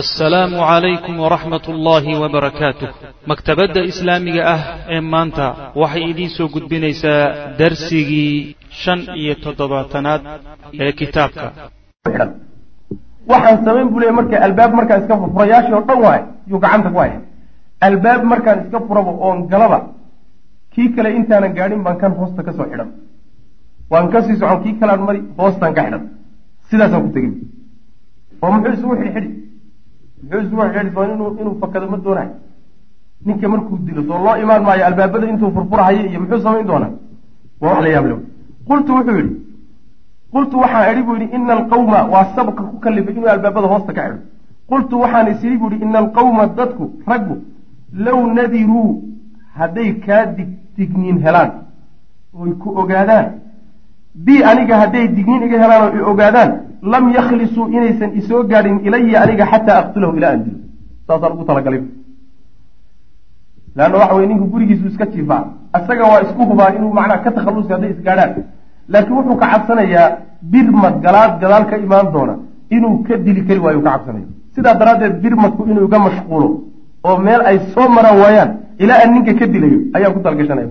assalaamu calaykum waraxmat ullaahi wabarakaatuh maktabadda islaamiga ah ee maanta waxay idiin soo gudbinaysaa darsigii shan iyo toddobaatanaad ee kitaabka. Waxaan samayn buu leey marka albaab markaan iska furayaashii oo dhan waay yuu gacanta ku haya albaab markaan iska furaba oon galaba kii kale intaanan gaadhin baan kan hoosta ka soo xidhan. Waan ka sii socon kii kalean mari hoostaan ka xidhan. Sidaasaan ku tegin. Oo muxuu isugu xidhxidhi muxuu isugu xidhxidhi soo inuu fakado ma doonayo. Ninka markuu dilo soo loo imaan maayo albaabada intuu furfurahayo iyo muxuu samayn doonaa? Waa wax la yaab le qultu wuxuu yidhi qultu waxaan idhi buu yidhi ina alqawma waa sababka ku kalifay inuu albaabada hoosta ka xidho. Qultu waxaan isidhi buu yidhi ina alqawma dadku raggu low nadiruu hadday kaa dig digniin helaan oy ku ogaadaan bi aniga hadday digniin iga helaan oo i ogaadaan lam yakhlisuu inaysan isoo gaadhin ilaya aniga xataa aqtulahu ilaa an dilo saasaan ugu talagalay. Leanna waxa weye ninku gurigiisu iska jiifaa isaga waa isku hubaa inuu macnaha ka takhallusi hadday isgaadhaan laakiin wuxuu ka cabsanayaa birmad galaad gadaal ka imaan doona inuu ka dili kari waayo ka cabsanaya. Sidaa daraaddeed birmadku inuu iga mashquulo oo meel ay soo maraan waayaan ilaa aan ninka ka dilayo ayaa ku talgashanaya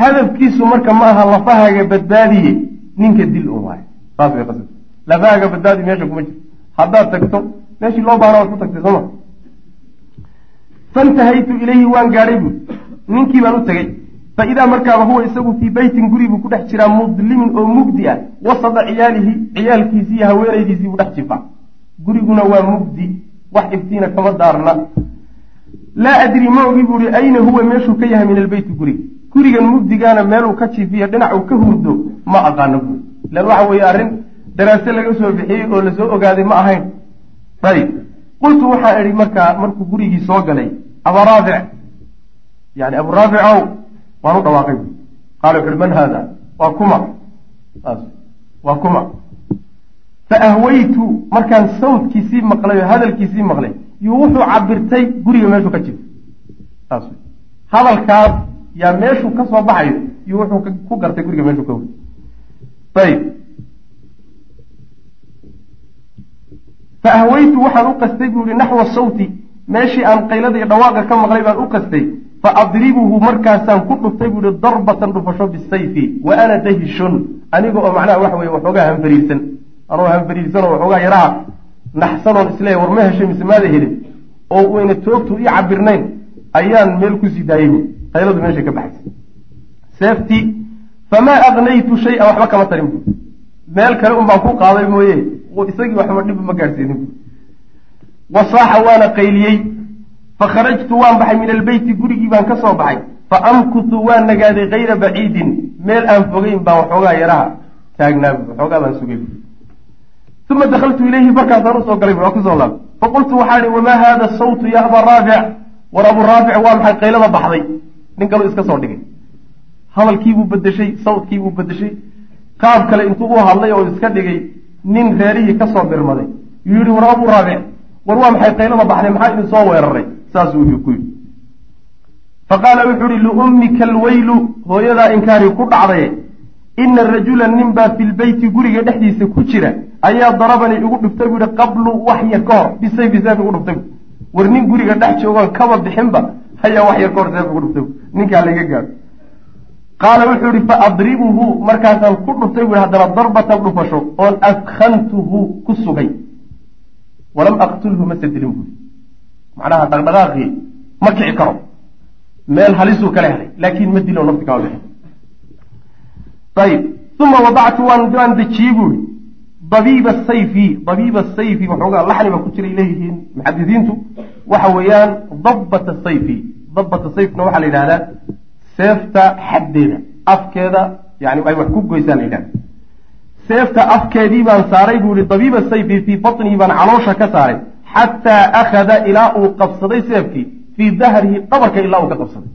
hadafkiisu marka ma aha lafahaaga badbaadiye ninka dil un waayo saas way qasab. Lafahaaga badbaadi meesha kuma jirto haddaad tagto meeshii loo baana waad ku tagtay sooma fantahaytu ilayhi waan gaadhay buui ninkii baan u tegey fa idaa markaaba huwa isagu fii beytin guri buu ku dhex jiraa mudlimin oo mugdi ah. Wasada ciyaalihi ciyaalkiisii iyo haweenaydiisii buu dhex jifaa. Guriguna waa mugdi. Wax iftiina kama daarna. Laa adri ma ogi buu ihi ayna huwa meeshuu ka yahay min albeyti guriga gurigan mugdigaana meeluu ka jiifiyo dhinacuu ka hurdo ma aqaano buui lan waxa weeye arrin daraase laga soo bixiyey oo la soo ogaaday ma ahayn. Ayib qultu waxaan idhi markaa markuu gurigii soo galay abaa raafic yani abu raafic ow waan u dhawaaqay bu qaala wuxu uhi man haada waa kuma. Waa kuma. Fa ahwaytu markaan sawdkiisii maqlay oo hadalkiisii maqlay yuu wuxuu cabirtay guriga meeshuu ka jiro saas hadalkaas yaa meeshuu ka soo baxayo yuu wuxuu ku gartay guriga meeshuu ka wuri ayib fa ahwaytu waxaan u qastay buu yihi naxwa sawti meeshii aan qaylada iyo dhawaaqa ka maqlay baan u qastay. Fa adribuhu markaasaan ku dhuftay buu yihi darbatan dhufasho bisayfi wa ana dahishun. Aniga oo macnaha waxa weye waxoogaa hanfariirsan. Anoo hanfariirsan oo waxoogaa yaraha naxsanoon war ma heshay mise maada helin oo wayna toogtu ii cabirnayn ayaan meel ku sii daayey bu qayladu meeshay ka baxaysay seeftii famaa aqnaytu shay-an waxba kama tarin bu meel kale un baan ku qaaday mooye isagii waxba dhib ma gaadhsiinin bu wasaaxa waana qayliyey fa kharajtu waan baxay min albeyti gurigii baan ka soo baxay. Fa amkutu waan nagaaday kayra baciidin. Meel aan fogeyn baan waxoogaa yaraha taagnaa bu waxoogaa baan sugay uma dakaltu ilayhi markaasaan u soo galay waa ku soo laabay faqultu waxaa ihi wamaa haada sawtu ya abaa raafic war abuu raafic waa maxay qaylada baxday nin kaluu iska soo dhigay. Hadalkiibuu bedeshay sawdkiibuu bedeshay qaab kale intuu u hadlay oo iska dhigay nin reerihii ka soo birmaday yuu yihi war abuu raafic war waa maxay qaylada baxday? Maxaa idin soo weeraray? Saasuu wuxuu ku yidhi. Fa wuxuu ihi liummika alweylu hooyadaa inkaari ku dhacdaye ina rajula nin baa fi lbeyti guriga dhexdiisa ku jira. Ayaa darabanii igu dhiftay buu yihi qablu wax yar ka hor bisayfi seef igu dhiftay war nin guriga dhex joogoon kaba bixinba hayaa wax yar ka hor seef igu dhiftay ninkaa laga gaadho. Qaala wuxuu yihi fa adribuhu markaasaan ku dhuftay bui haddana darbatan dhufasho oon adkantuhu ku sugay. Walam aqtulhu mase dilin buui macnaha dhaqdhaqaaqii ma kici karo. Meel halisuu kala helay laakiin ma dilo nafti kama bixin. Ayib uma wadactu waan dejiyey buui dabiiba sayfi dabiiba sayfi waxoogaa laxni baa ku jiray leeyihiin muxadisiintu waxa weeyaan dabbata sayfi. Dabbata sayfna waxaa la yidhahdaa seefta xaddeeda afkeeda yani ay wax ku goysaa la yidhahda seefta afkeedii baan saaray buu yihi dabiiba sayfi fii batnihi baan caloosha ka saaray xataa akhada ilaa uu qabsaday seefkii fii dahrihi dhabarka ilaa uu ka qabsaday.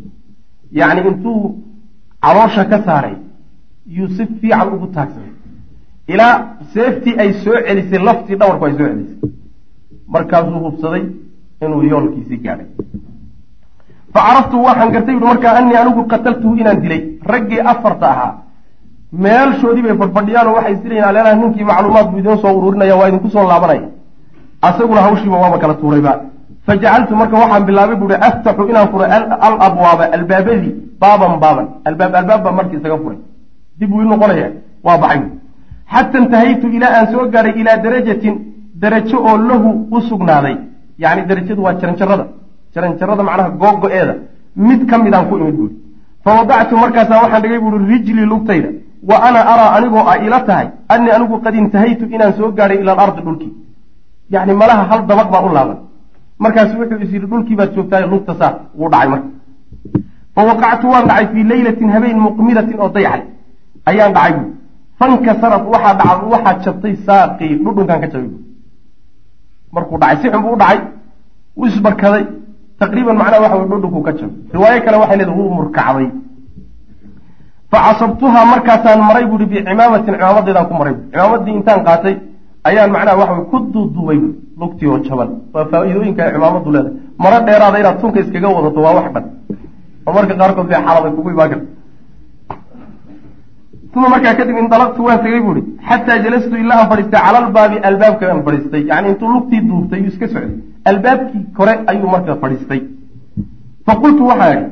Yacni intuu caloosha ka saaray yuu si fiican ugu taagsaday. Ilaa seeftii ay soo celisay laftii dhabarku ay soo celisay. Markaasuu hubsaday inuu yoolkiisii gaadhay. Fa caraftu waxaan gartay buui markaa anii anigu qataltuhu inaan dilay. Raggii afarta ahaa. Meelshoodii bay fadhfadhiyaan oo waxay isdilayaan aleelaha ninkii macluumaad buu idiin soo ururinaya waa idinku soo laabanaya. Asaguna hawshiiba waaba kala tuurayba. Fajacaltu marka waxaan bilaabay buuhi aftaxu inaan furay al abwaaba albaabadii baaban baaban. Albaab albaab baa markii isaga furay. Dib wuu noqonaya waa baxay xata intahaytu ilaa aan soo gaaray ilaa darajatin darajo oo lahu u sugnaaday yani darajadu waa jaranjarada. Jaranjarada macnaha googo-eeda mid ka midaan ku imid buuri fa wadactu markaasaa waxaan dhigay buuri rijlii lugtayda. Wa ana araa anigoo a ila tahay. Annii anigu qad intahaytu inaan soo gaadhay ila alardi dhulkii yacni malaha hal dabaq baa u laaban. Markaasu wuxuu is yidhi dhulkii baad joogtaay lugta saar. Wuu dhacay marka. Fa waqactu waan dhacay fii leylatin habeen muqmilatin oo dayxay ayaan dhacay buuri fankasarat waxaa dhaca waxaa jabtay saaqii. Dhudhunkaan ka jabay markuu dhacay si xun buu u dhacay wuu isbarkaday. Taqriiban macnaha waxa wey dhudhunkuu ka jabay. Riwaayo kale waxay leedahay wuu murkacday. Facasabtuhaa markaasaan maray buui bicimaamatin cimaamadeedaan ku maray. Cimaamadii intaan qaatay ayaan macnaha waxa wey ku duuduubay lugtii oo jaban waa faa-iidooyinka cimaamadu leedahay. Maro dheeraada inaad tunka iskaga wadato waa wax dhan oo marka qaarkood bay xaladay kugu imaan karta uma markaa kadib indalaqtu waan tegay buuhi xataa jalastu ilaa aan fadhiistay calalbaabi albaabka aan fadhiistay yani intuu lugtii duubtay yuu iska socday albaabkii kore ayuu marka fadhiistay faqultu waxaa idhi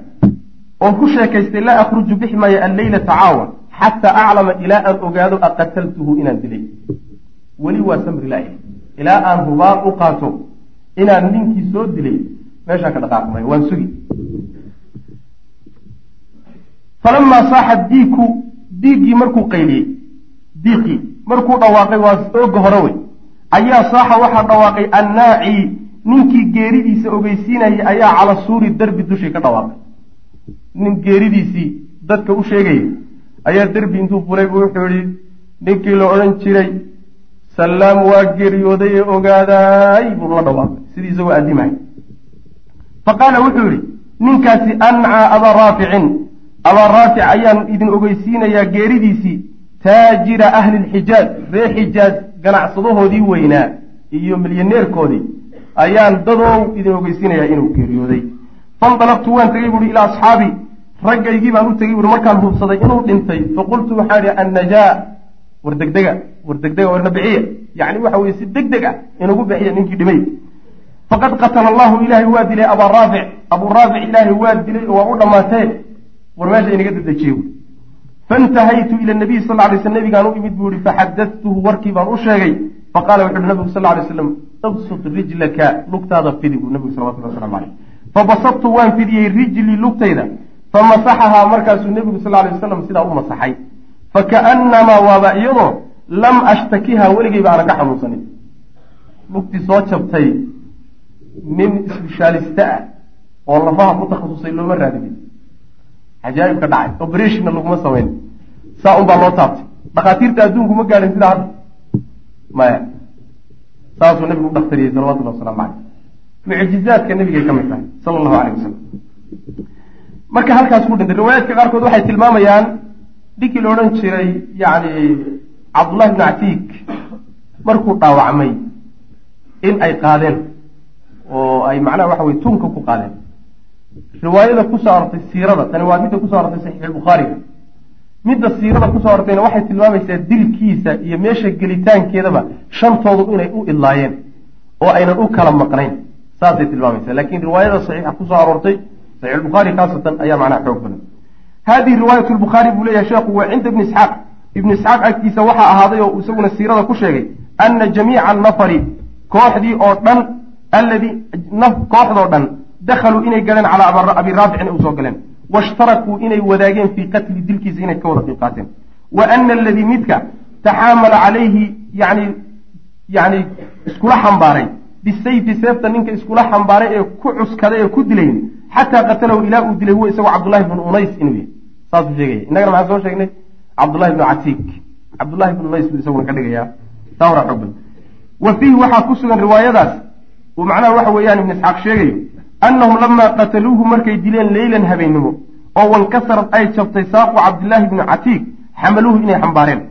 oon ku sheekaystay laa akhruju bixi maayo alleylata caawa xataa aclama ilaa aan ogaado aqataltuhu inaan dilay weli waa samri laaya ilaa aan hubaal u qaato inaan ninkii soo dilay meeshaan ka dhaqaaqmay waan sugi falamaa saaxa diiku diiggii markuu qayliyey diiqii markuu dhawaaqay waa ooga hore wey. Ayaa saaxa waxaa dhawaaqay annaaci ninkii geeridiisa ogeysiinayay ayaa cala suuri derbi dushii ka dhawaaqay. Nin geeridiisii dadka u sheegayay ayaa derbi intuu fulay buu wuxuu yihi ninkii la odhan jiray sallaam waa geeriyooday ee ogaadaay buu la dhawaaqay. Sidii isagoo addimay fa qaala wuxuu yihi ninkaasi ancaa abaa raaficin abaa raafic ayaan idin ogeysiinayaa geeridiisii taajira ahli lxijaaj ree xijaaj ganacsadahoodii weynaa iyo milyaneerkoodii ayaan dadow idin ogeysiinayaa inuu geeriyooday. Fandalaqtu waan tegey buuhi ilaa asxaabi. Raggaygii baan u tegey buui markaan hubsaday inuu dhintay. Faqultu waxaa idhi annajaa. War degdega war degdega warna bixiya yacni waxa weye si deg deg ah inugu bixiya ninkii dhimay faqad qatala allahu ilaahay waa dilay abaa raafic abuu raafic ilaahay waa dilay oo waa u dhammaatee war meesha inaga dedejiye buui faintahaytu ila nabiy sal lay sl nabigaan u imid buu ihi faxadadtuhu warkii baan u sheegay. Faqala wuxu uhi nabigu sal lay slam ibsud rijlaka lugtaada fidi buu nabigu salawatulli waslamu caleyh fabasadtu waan fidiyey rijlii lugtayda famasaxahaa markaasuu nebigu sal lay wasalam sidaa u masaxay. Fakaannamaa waaba iyadoo lam ashtakiha weligayba aanan ka xanuunsanin. Lugtii soo jabtay nin isbishaaliste ah oo lafaha ku takhasusay looma raadinin cajaa'ibka dhacay. Operationna laguma samayn saa un baa loo taabtay. Dhakhaatiirta adduunku ma gaadhin sidaa hadda. Maya. Saasuu nabigu u dhakhtariyey salawatullahi wasalaamu caleyh mucjizaadka nabigay ka mid tahay sala allahu aleyh wasalam marka halkaas ku dhintay riwaayaadka qaarkood waxay tilmaamayaan ninkii la odhan jiray yacni cabdullahi bnu catiik markuu dhaawacmay in ay qaadeen oo ay macnaha waxa weye tunka ku qaadeen riwaayada ku soo arortay siirada tani waa midda ku soo arortay saxiixulbukhaariga midda siirada ku soo arortayna waxay tilmaamaysaa dilkiisa iyo meesha gelitaankeedaba shantoodu inay u idlaayeen oo aynan u kala maqnayn saasay tilmaamaysaa. Laakiin riwaayada saxiixa ku soo aroortay saxiixulbukhaari khaasatan ayaa macnaha xoog badan. Hadihi riwaayat lbukhaari buu leeyahay sheekhu waa cinda ibni isxaaq. Ibni isxaaq agtiisa waxaa ahaaday oo isaguna siirada ku sheegay ana jamiica annafari kooxdii oo dhan alladii kooxdoo dhan dakhaluu inay galeen calaa abi raafic inay u soo galeen washtarakuu inay wadaageen fii qatli dilkiisa inay ka wada qiib qaateen wa ana aladii midka taxaamala calayhi yani yani iskula xambaaray bisayfi seefta ninka iskula xambaaray ee ku cuskaday ee ku dilayn xataa qatalahu ilaa uu dilay huwa isagoo cabdullahi bnu unays inuu yahay saasuu sheegaya innagana maxaan soo sheegnay cabdullahi bnu catiik cabdullahi bnu unays buu isaguna ka dhigayaa taa hora wa fiihi waxaa ku sugan riwaayadaas uu macnaha waxa weeyaan ibn isxaaq sheegayo annahum lamaa qataluuhu markay dileen leylan habeennimo oo wankasarad ay jabtay saaqu cabdillaahi bni catiik xamaluuhu inay xambaareen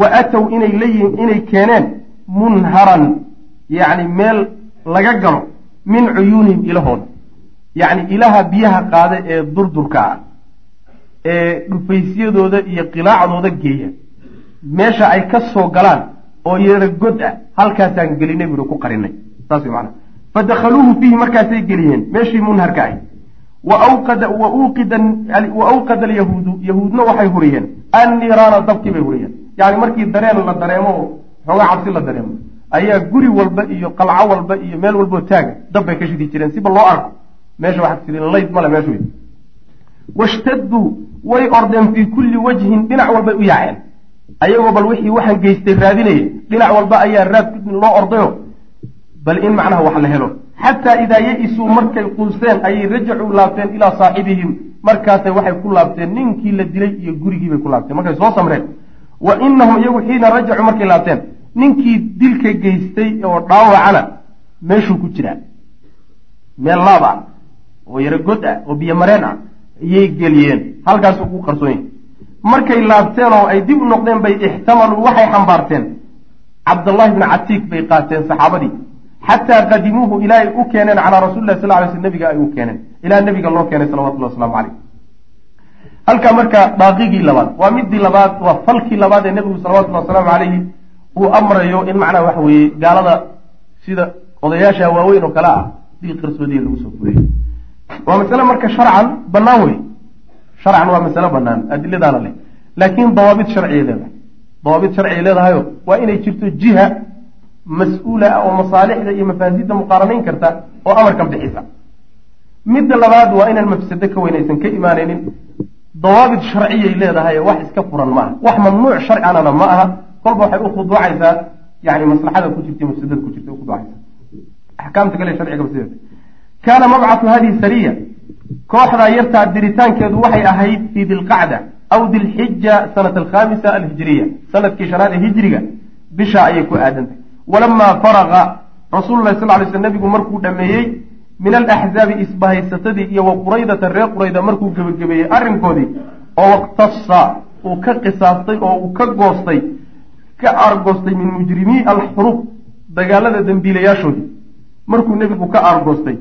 wa aatow inay layihin inay keeneen munharan yacni meel laga galo min cuyuunihim ilahooda yacni ilaha biyaha qaada ee durdurka ah ee dhufaysyadooda iyo qilaacdooda geeya meesha ay ka soo galaan oo yara god ah halkaasaan gelinay buuhi ku qarinay saas mana fadakhaluuhu fiihi markaasay geliyeen meeshii munharka wawqada wa awqada alyahuudu yahuudna waxay huriyeen anniiraana dabkii bay huriyeen yani markii dareen la dareemo oo xoogaa cabsi la dareemo ayaa guri walba iyo qalco walba iyo meel walboo taaga dab bay ka shidi jireen siba loo arko meesha waxaa kasidi layd male meeshu washtaduu way ordeen fii kulli wajhin dhinac walbay u yaaceen ayagoo bal wixii waxaan geystay raadinaya dhinac walba ayaa raad loo ordayo bal in macnaha wax la helo. Xataa idaa ya-isuu markay quusteen ayay rajacuu laabteen ilaa saaxibihim markaasay waxay ku laabteen ninkii la dilay iyo gurigiibay ku laabteen. Markay soo samreen wa inahum iyagu xiina rajacuu markay laabteen ninkii dilka geystay oo dhaawacana meeshuu ku jiraa. Meel laab ah oo yaro god ah oo biyo mareen ah ayay geliyeen halkaasuu ku qarsoon yahy markay laabteen oo ay dib u noqdeen bay ixtamaluu waxay xambaarteen. Cabdallahi bni catiik bay qaateen saxaabadii xataa qadimuuhu ilaa ay u keeneen calaa rasuli lah sal ly sl nabiga ay u keeneen ilaa nabiga loo keenay salawatullah waslamu caleyh halkaa marka daaqigii labaad waa midii labaad waa falkii labaad ee nebigu salawatullhi wasalaamu caleyhi uu amrayo in macnaha waxa weeye gaalada sida odayaasha waaweyn oo kale ah dii qarsoodiya lagu soo fureeyey waa masale marka sharcan banaan wey sharcan waa masale banaan adiladaana leh laakiin dawaabid sharciyay leedahay dawaabid sharciyay leedahayo waa inay jirto jiha mas'uula ah oo masaalixda iyo mafaasidda muqaaranayn karta oo amarkan bixisa. Midda labaad waa inaan mafsado ka weyn aysan ka imaanaynin. Dawaabid sharciyay leedahay wax iska furan ma aha wax mamnuuc sharcanana ma aha. Kolba waxay u khuduucaysaa yani maslaxada ku jirta mafsadada ku jirta ukhuduucaysa axkaamta kale sharciga sida. Kaana mabcatu hadihi sariya. Kooxdaa yartaa diritaankeedu waxay ahayd fii dilqacda aw dilxija sanata alkhamisa alhijriya. Sanadkii shanaad ee hijriga bishaa ayay ku aadantay walamaa faraqa rasuululahi sal lay sl nabigu markuu dhameeyey min alaxzaabi isbahaysatadii iyo wa quraydata reer qurayda markuu gebagabeeyey arrinkoodii oo waqtasa uu ka qisaastay oo uu ka goostay ka aargoostay min mujrimii alxurub dagaalada dembiilayaashoodii markuu nebigu ka aargoostay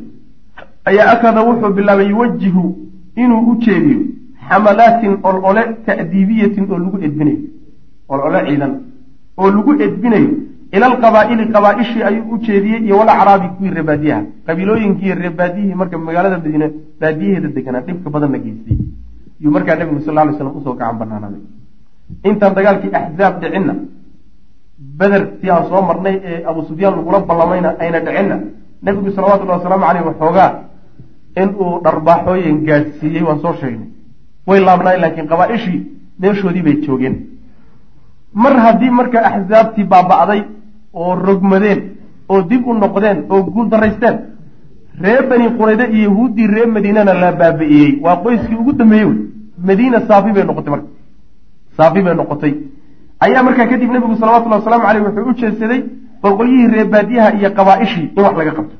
ayaa akada wuxuu bilaabay yuwajihu inuu u jeediyo xamalaatin olole ta'diibiyatin oo lagu edbinayo olole ciidan oo lagu edbinayo ila alqabaa'ili qabaa-ishii ayuu u jeediyey iyo walacraabi kuwii reebaadiyaha qabiilooyinkii reebaadiyihii marka magaalada madiine baadiyaheeda deganaa dhibka badanna geystay. Yuu markaa nebigu sal ly slam u soo gacan banaanaaday intaan dagaalkii axzaab dhicinna beder si aan soo marnay ee abu sufyaan lagula ballamayna ayna dhicinna nebigu salawatullahi wasalaamu caleyh waxoogaa inuu dharbaaxooyin gaadhsiiyey waan soo sheegnay. Way laabnaay laakiin qabaa-ishii meeshoodii bay joogeen. Mar haddii marka axsaabtii baaba'day oo rogmadeen oo dib u noqdeen oo guul daraysteen. Ree bani qurayde iyo yahuuddii ree madiinana la baabi'iyey. Waa qoyskii ugu dambeeyey wey. Madiina saafi bay noqotay marka. Saafi bay noqotay. Ayaa markaa kadib nebigu salawatullahi wasalaamu caleyh wuxuu u jeedsaday boqolyihii reebaadiyaha iyo qabaa-ishii in wax laga qabto.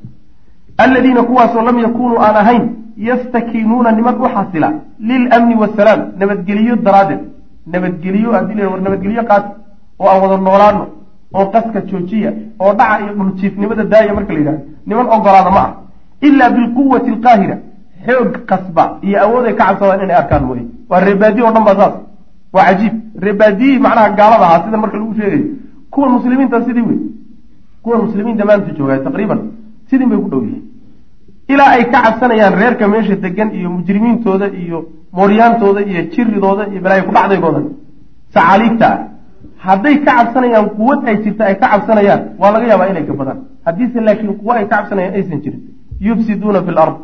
Alladiina kuwaasoo lam yakunuu aan ahayn yastakiinuuna niman u xasila lilamni wasalaam nabadgeliyo daraaddeed nabadgeliyo haddii la war nabadgelyo qaas oo aan wada noolaano oo qaska joojiya oo dhaca iyo dhuljiifnimada daaya marka la yidhahdo niman ogolaada ma ah ilaa bilquwati alqaahira xoog qasba iyo awood ay ka cabsadaan inay arkaan mooye waa reebaadiye o dhan baa saas. Waa cajiib. Reebaadiyihii macnaha gaalada ahaa sida marka lagu sheegayo. Kuwan muslimiinta sidii wey kuwan muslimiinta maanta joogaa taqriiban sidin bay ku dhow yihiin. Ilaa ay ka cabsanayaan reerka meesha degan iyo mujrimiintooda iyo mooryaantooda iyo jiridooda iyo balaayo kudhacdaygooda sacaaliigta ah hadday ka cabsanayaan quwad ay jirta ay ka cabsanayaan waa laga yaabaa inay gabadaan haddiise laakiin quwo ay ka cabsanayaan aysan jirin yufsiduuna fi lard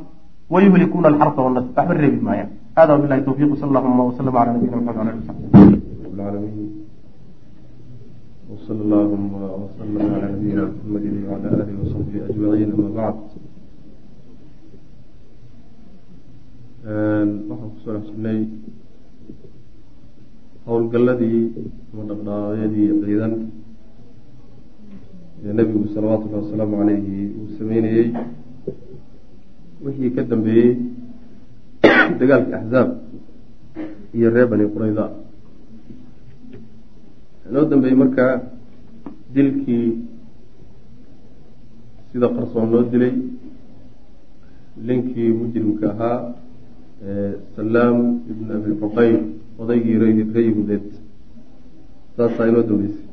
wayuhlikuuna alxarsa wannas waxba reebi maayaan hada wabilahi tawfiq sal allahuma waslama cala nabiyina maxamed ala ali wasaxbi العالمين وصلى اللهم وسلم على نبينا محمد وعلى آله وصحبه أجمعين أما بعد waxaan kusoo xusnay howlgalladii ama dhaqdhaqaaqyadii ciidan ee nebigu salawaatullahi wasalaamu caleyhi uu sameynayey wixii ka dambeeyey dagaalkii axzaab iyo reer bani qurayda inoo dambeeyey markaa dilkii sida qarsoon loo dilay linkii mujrimka ahaa salaam ibn abi xuqayl odaygii ree yahuudeed saasaa inoo dambeysay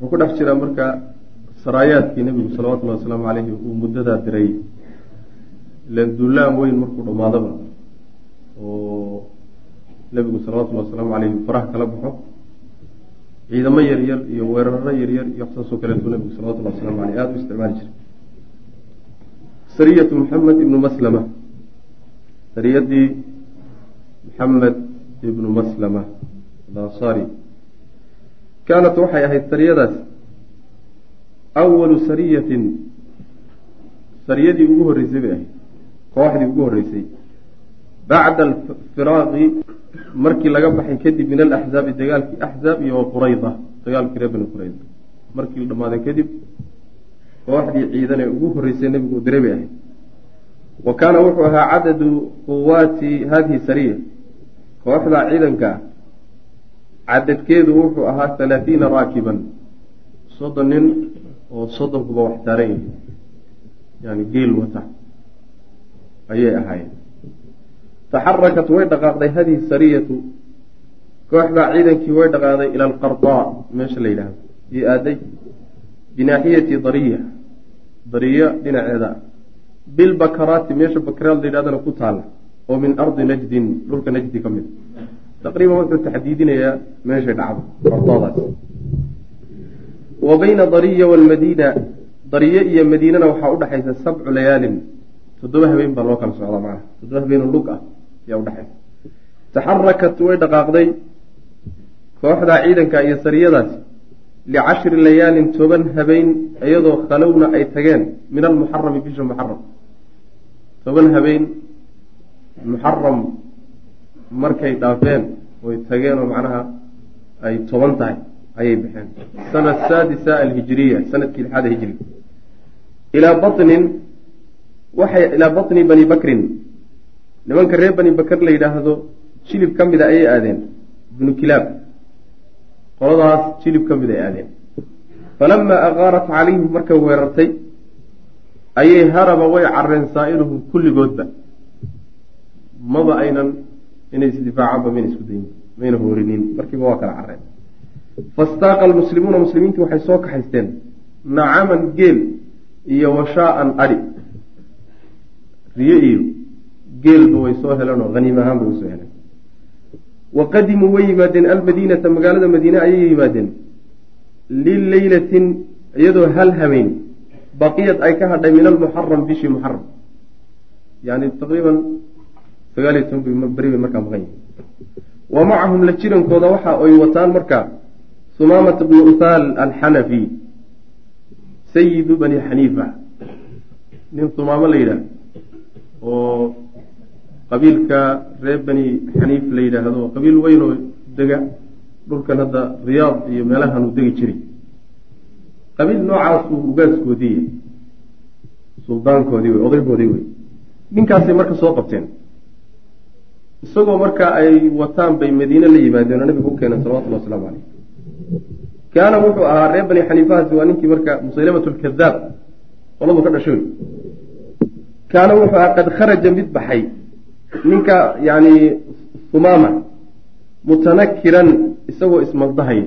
wuxuu ku dhex jiraa marka saraayaadkii nebigu salawatullahi wasalaamu caleyhi uu muddadaa diray ilan duulaan weyn markuu dhammaadaba oo nebigu salawatullahi wasalaamu caleyhi faraha kala baxo. Ciidamo yaryar iyo weeraro yaryar iyo waxsaasoo kaleetuu nebigu salawatullahi waslamu caleyh aada u isticmaali jiray. Sariyatu maxamed ibnu maslama. Sariyadii maxamed ibnu maslama alansari. Kaanat waxay ahayd sariyadaas. Awalu sariyatin sariyadii ugu horreysay bay ahayd kooxdii ugu horreysay. Bacda alfiraaqi markii laga baxay kadib min alaxzaabi dagaalkii axzaab iyo qurayda dagaalkii reer bani qurayda markii la dhamaaday kadib kooxdii ciidan ee ugu horreysay nebigu u diray bay ahayd. Wa kaana wuxuu ahaa cadadu quwaati hadihi sariya kooxdaa ciidanka cadadkeedu wuxuu ahaa halaathiina raakiban soddon nin oo soddonkuba wax taaran yihi yani geel wata ayay ahaayeen. Taxarakat way dhaqaaqday hadihi sariyatu kooxdaa ciidankii way dhaqaaqday ila alqardaa meesha la yidhaahdo iyo aaday binaaxiyati dariya dariya dhinaceeda bilbakaraati meesha bakaraad la yidhahdana ku taala oo min ardi najdin dhulka najdi ka mid. Taqriiban wuxuu taxdiidinayaa meeshay dhacdo qardoodaas wa bayna dariya waalmadiina dariye iyo madiinana waxaa udhexaysa sabcu layaalin toddoba habeen baa loo kala socdaa macnaha. Toddoba habeen lug ah ayaa udhexaysa taxarakat way dhaqaaqday kooxdaa ciidanka iyo sariyadaasi licashri layaalin toban habeen iyadoo khalowna ay tageen min almuxarami bisha muxaram toban habeen muxaram markay dhaafeen way tageen oo macnaha ay toban tahay ayay baxeen sana saadisa alhijiriya sannadkii lixaada hijri. Ilaa banin waxay ilaa batni bani bakrin. Nimanka reer bani bakr la yidhaahdo jilib ka mida ayay aadeen. Ibnu kilaab. Qoladaas jilib ka mid ay aadeen. Falamaa aqaarat calayhim markay weerartay ayay haraba way careen saa'iluhum kulligoodba maba aynan inay isdifaacaanba mayna isku dayin mayna hoorinin markiiba waa kala careen fastaaqa almuslimuuna muslimiintii waxay soo kaxaysteen nacaman geel iyo washaaan adhi riyo iyo geelba way soo heleen oo haniim ahaanba way soo heleen. Wa qadimuu way yimaadeen almadiinata magaalada madiine ayay yimaadeen lileylatin iyadoo hal habeen. Baqiyad ay ka hadhay min almuxaram bishii muxaram yani taqriiban sagaal iyo markaa maqan yihiin wa macahum la jirankooda waxa ay wataan markaa sumaamata bnu uthaal alxanafi sayidu bani xaniifa nin sumaamo la yidhaah oo qabiilka reer bani xaniif la yidhaahdo qabiil weyn oo dega dhulkan hadda riyaad iyo meelahan uu degi jiray. Qabiil noocaasuu ugaaskoodii suldaankoodii wey odaygoodii wey ninkaasay marka soo qabteen isagoo marka ay wataan bay madiine la yimaadeen oo nabiga u keeneen salawatullah wasalaamu caleyh kaana wuxuu ahaa reer bani xaniifahaasi waa ninkii marka musaylamat lkadaab qoladu ka dhashoy kaana wuxuu ahaa qad kharaja mid baxay ninka yani sumaama mutanakiran isagoo ismaldahaya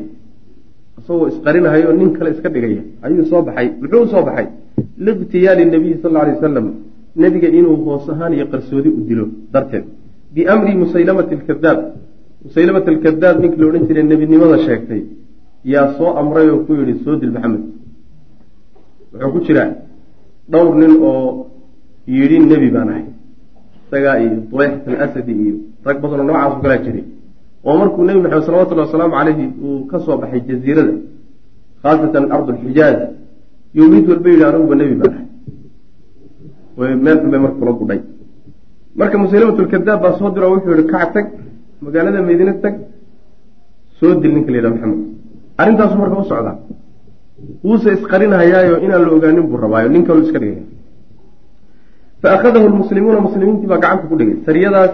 isagoo isqarinahayo nin kale iska dhigaya ayuu soo baxay muxuu u soo baxay? Liqtiyaali nabiyi sal alay wasalam nebiga inuu hoos ahaan iyo qarsoodi u dilo darteed biamri musaylamati alkadaab musaylamat alkadaab ninkii la odhan jiray nebinimada sheegtay yaa soo amray oo ku yidhi soo dil maxamed wuxuu ku jiraa dhowr nin oo yidhi nebi baan ahay isagaa iyo duleyxat alasadi iyo rag badanoo noocaasu kalaa jiray oo markuu nebi maxamed salawatullahi wasalaamu caleyhi uu ka soo baxay jaziirada khaasatan ardu lxijaaz yuu mid walba yidhi aniguba nebi baan ahay meel xun bay marka kula gudhay marka musaylamatulkadaab baa soo diro wuxuu yihi kac tag magaalada madiine tag soo dil ninka la yidhaha maxamed. Arrintaasu marka u socdaa. Wuuse isqarinhayaayo inaan la ogaanin buu rabaayo nin kalu iska dhigaya fa akhadahu lmuslimuuna muslimiintii baa gacanta ku dhigay. Sariyadaas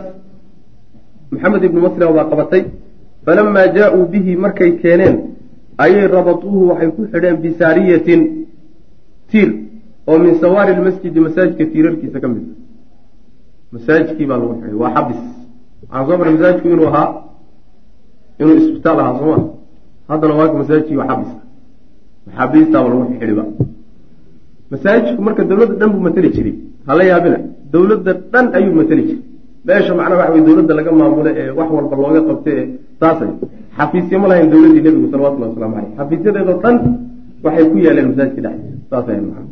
maxamed ibnu maslama baa qabatay. Falamaa jaa-uu bihi markay keeneen ayay rabatuuhu waxay ku xidheen bisaariyatin tiir oo min sawaari lmasjidi masaajidka tiirarkiisa ka mid masaajidkii baa lagu xidhay. Waa xabis. Waxaan soo maray masaajidku inuu ahaa inuu isbitaal ahaa sooma haddana waaka masaajidkii waa xabis. Maxaabiistaaba lagu xidhiba masaajidku marka dowladda dhan buu mateli jiray. Hala yaabina. Dowladda dhan ayuu mateli jiray. Meesha macnaha waxa wey dowladda laga maamulo ee wax walba looga qabto ee saasay xafiisyo ma lahayn dowladdii nebigu salawatullahi waslamu caleyh xafiisyadeedoo dhan waxay ku yaaleen masaajidka dhexdiisa saasay maa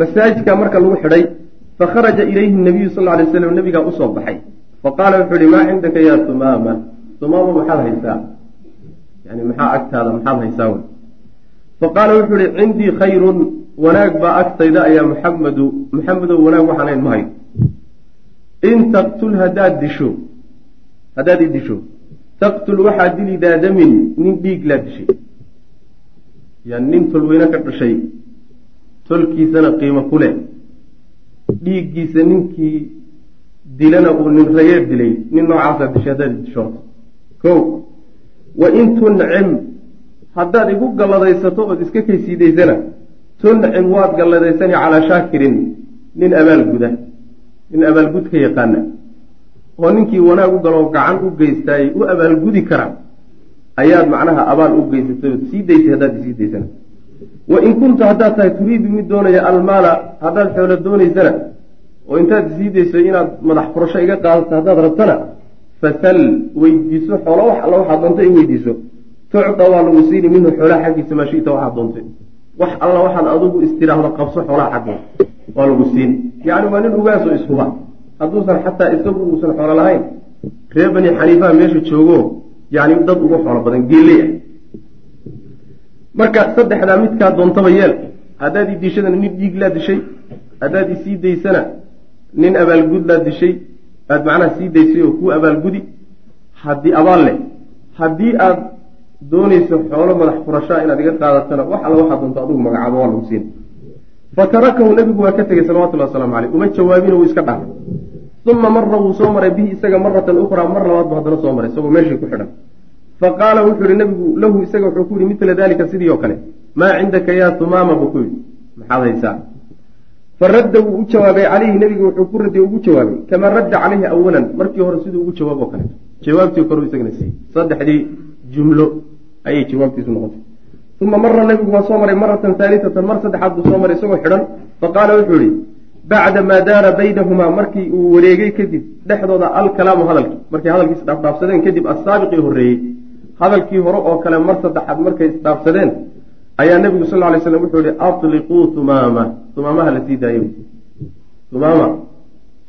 masaajidka marka lagu xidhay fakharaja ilayhi nabiyu sal alay slam nabigaa u soo baxay faqaala wuxuu ihi maa cindaka ya tumaama tumaama maxaad haysaa yani maxaa agtaada maxaad haysaa wy faqaala wuxuu ihi cindii khayrun wanaag baa agtayda ayaa muxamedu muxamedow wanaag waxaan ma hayo in taqtul haddaad disho haddaad i disho taqtul waxaad dili daadamin nin dhiig laa dishay yani nin tolweyne ka dhashay tolkiisana qiimo ku leh dhiiggiisa ninkii dilana uu nin rageer dilay nin noocaasaa dishay haddaad i disho. Ko wa in tuncim haddaad igu galladaysato ood iska kaysiidaysana tuncim waad galladaysani calaa shaakirin nin abaalguda nin abaalgudka yaqaana. Oo ninkii wanaag u galoo gacan u geystaayey u abaalgudi kara ayaad macnaha abaal u geysatay ood sii daysay haddaad isii daysana wa in kunta haddaad tahay turiidu mid doonaya almaala haddaad xoolo doonaysana oo intaad isii dayso inaad madax furasho iga qaadato haddaad rabtana fasal weydiiso xoolo wax alla waxaad doonta i weydiiso. Tucda waa lagu siini minhu xoolaha xaggiisa maa shita waxaad doontay wax alla waxaad adigu istiraahdo qabso xoolaha xaggooda waa lagu siin. Yacni waa nin ugaasoo ishuba. Hadduusan xataa isagu uusan xoolo lahayn reer bani xaniifaha meesha joogo yani dad ugu xoolo badan geeley ah marka saddexdaa midkaa doontaba yeel haddaad i diishadana nin dhiig laa dishay haddaad isii daysana nin abaalgud laa dishay aad macnaha sii daysay oo kuu abaalgudi haddii abaal leh. Haddii aad doonayso xoolo madax furashaa inaad iga qaadatana wax alla waxaad doonto adigu magacaabo waa lagu siin. Fatarakahu nebigu waa ka tegey salawatullahi waslamu caleyh uma jawaabina wuu iska dhaafay uma mara wuu soo maray bihi isaga maratan ukhraa mar labaad bu haddana soo maray isagoo meeshii ku xidhan faqaala wuxuu yihi nabigu lahu isaga wuxuu ku yihi midla dalika sidii oo kale maa cindaka yaa tumaama buu ku yidhi. Maxaad haysaa? Faradda wuu u jawaabay calayhi nebiga wuxuu ku radiy ugu jawaabay kamaa radda caleyhi awalan markii hore siduu ugu jawaab oo kaleeto jawaabtii koru isagana siiyey. Saddexdii jumlo ayay jawaabtiisu noqotay. Uma mara nebigu waa soo maray maratan haalitatan mar saddexaad buu soo maray isagoo xidhan. Faqaala wuxuu yihi bacda maa daara baynahumaa markii uu wareegay kadib dhexdooda alkalaamu hadalkii markay hadalkii isdhaafdhaafsadeen kadib assaabiqii horreeyey hadalkii hore oo kale mar saddexaad markay isdhaafsadeen ayaa nebigu sal ly slam wuxuu yihi atliquu tumaama tumaamaha la sii daayo tumaama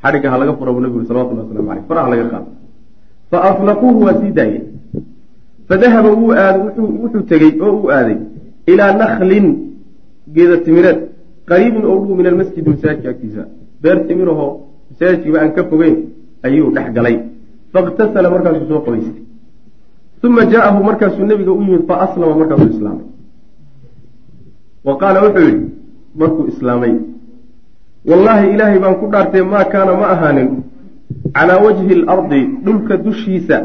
xadhigga ha laga fura buu nebigu salawatullah waslamu aleyh faraha laga qaado. Fa atlaquuhu waa sii daayeen fadahaba wuu aad wuxuu tegey oo uu aaday ilaa naklin geeda timireed qariibin oo dhow min almasjidi masaajidka agtiisa. Beer timirahoo masaajidkiiba aan ka fogeyn ayuu dhex galay. Faiktasala markaasuu soo qabaystay uma jaa'ahu markaasuu nebiga u yimid fa aslama markaasuu islaamay wa qaala wuxuu yidhi markuu islaamay wallaahi ilaahay baan ku dhaartay maa kaana ma ahaanin calaa wajhi alardi dhulka dushiisa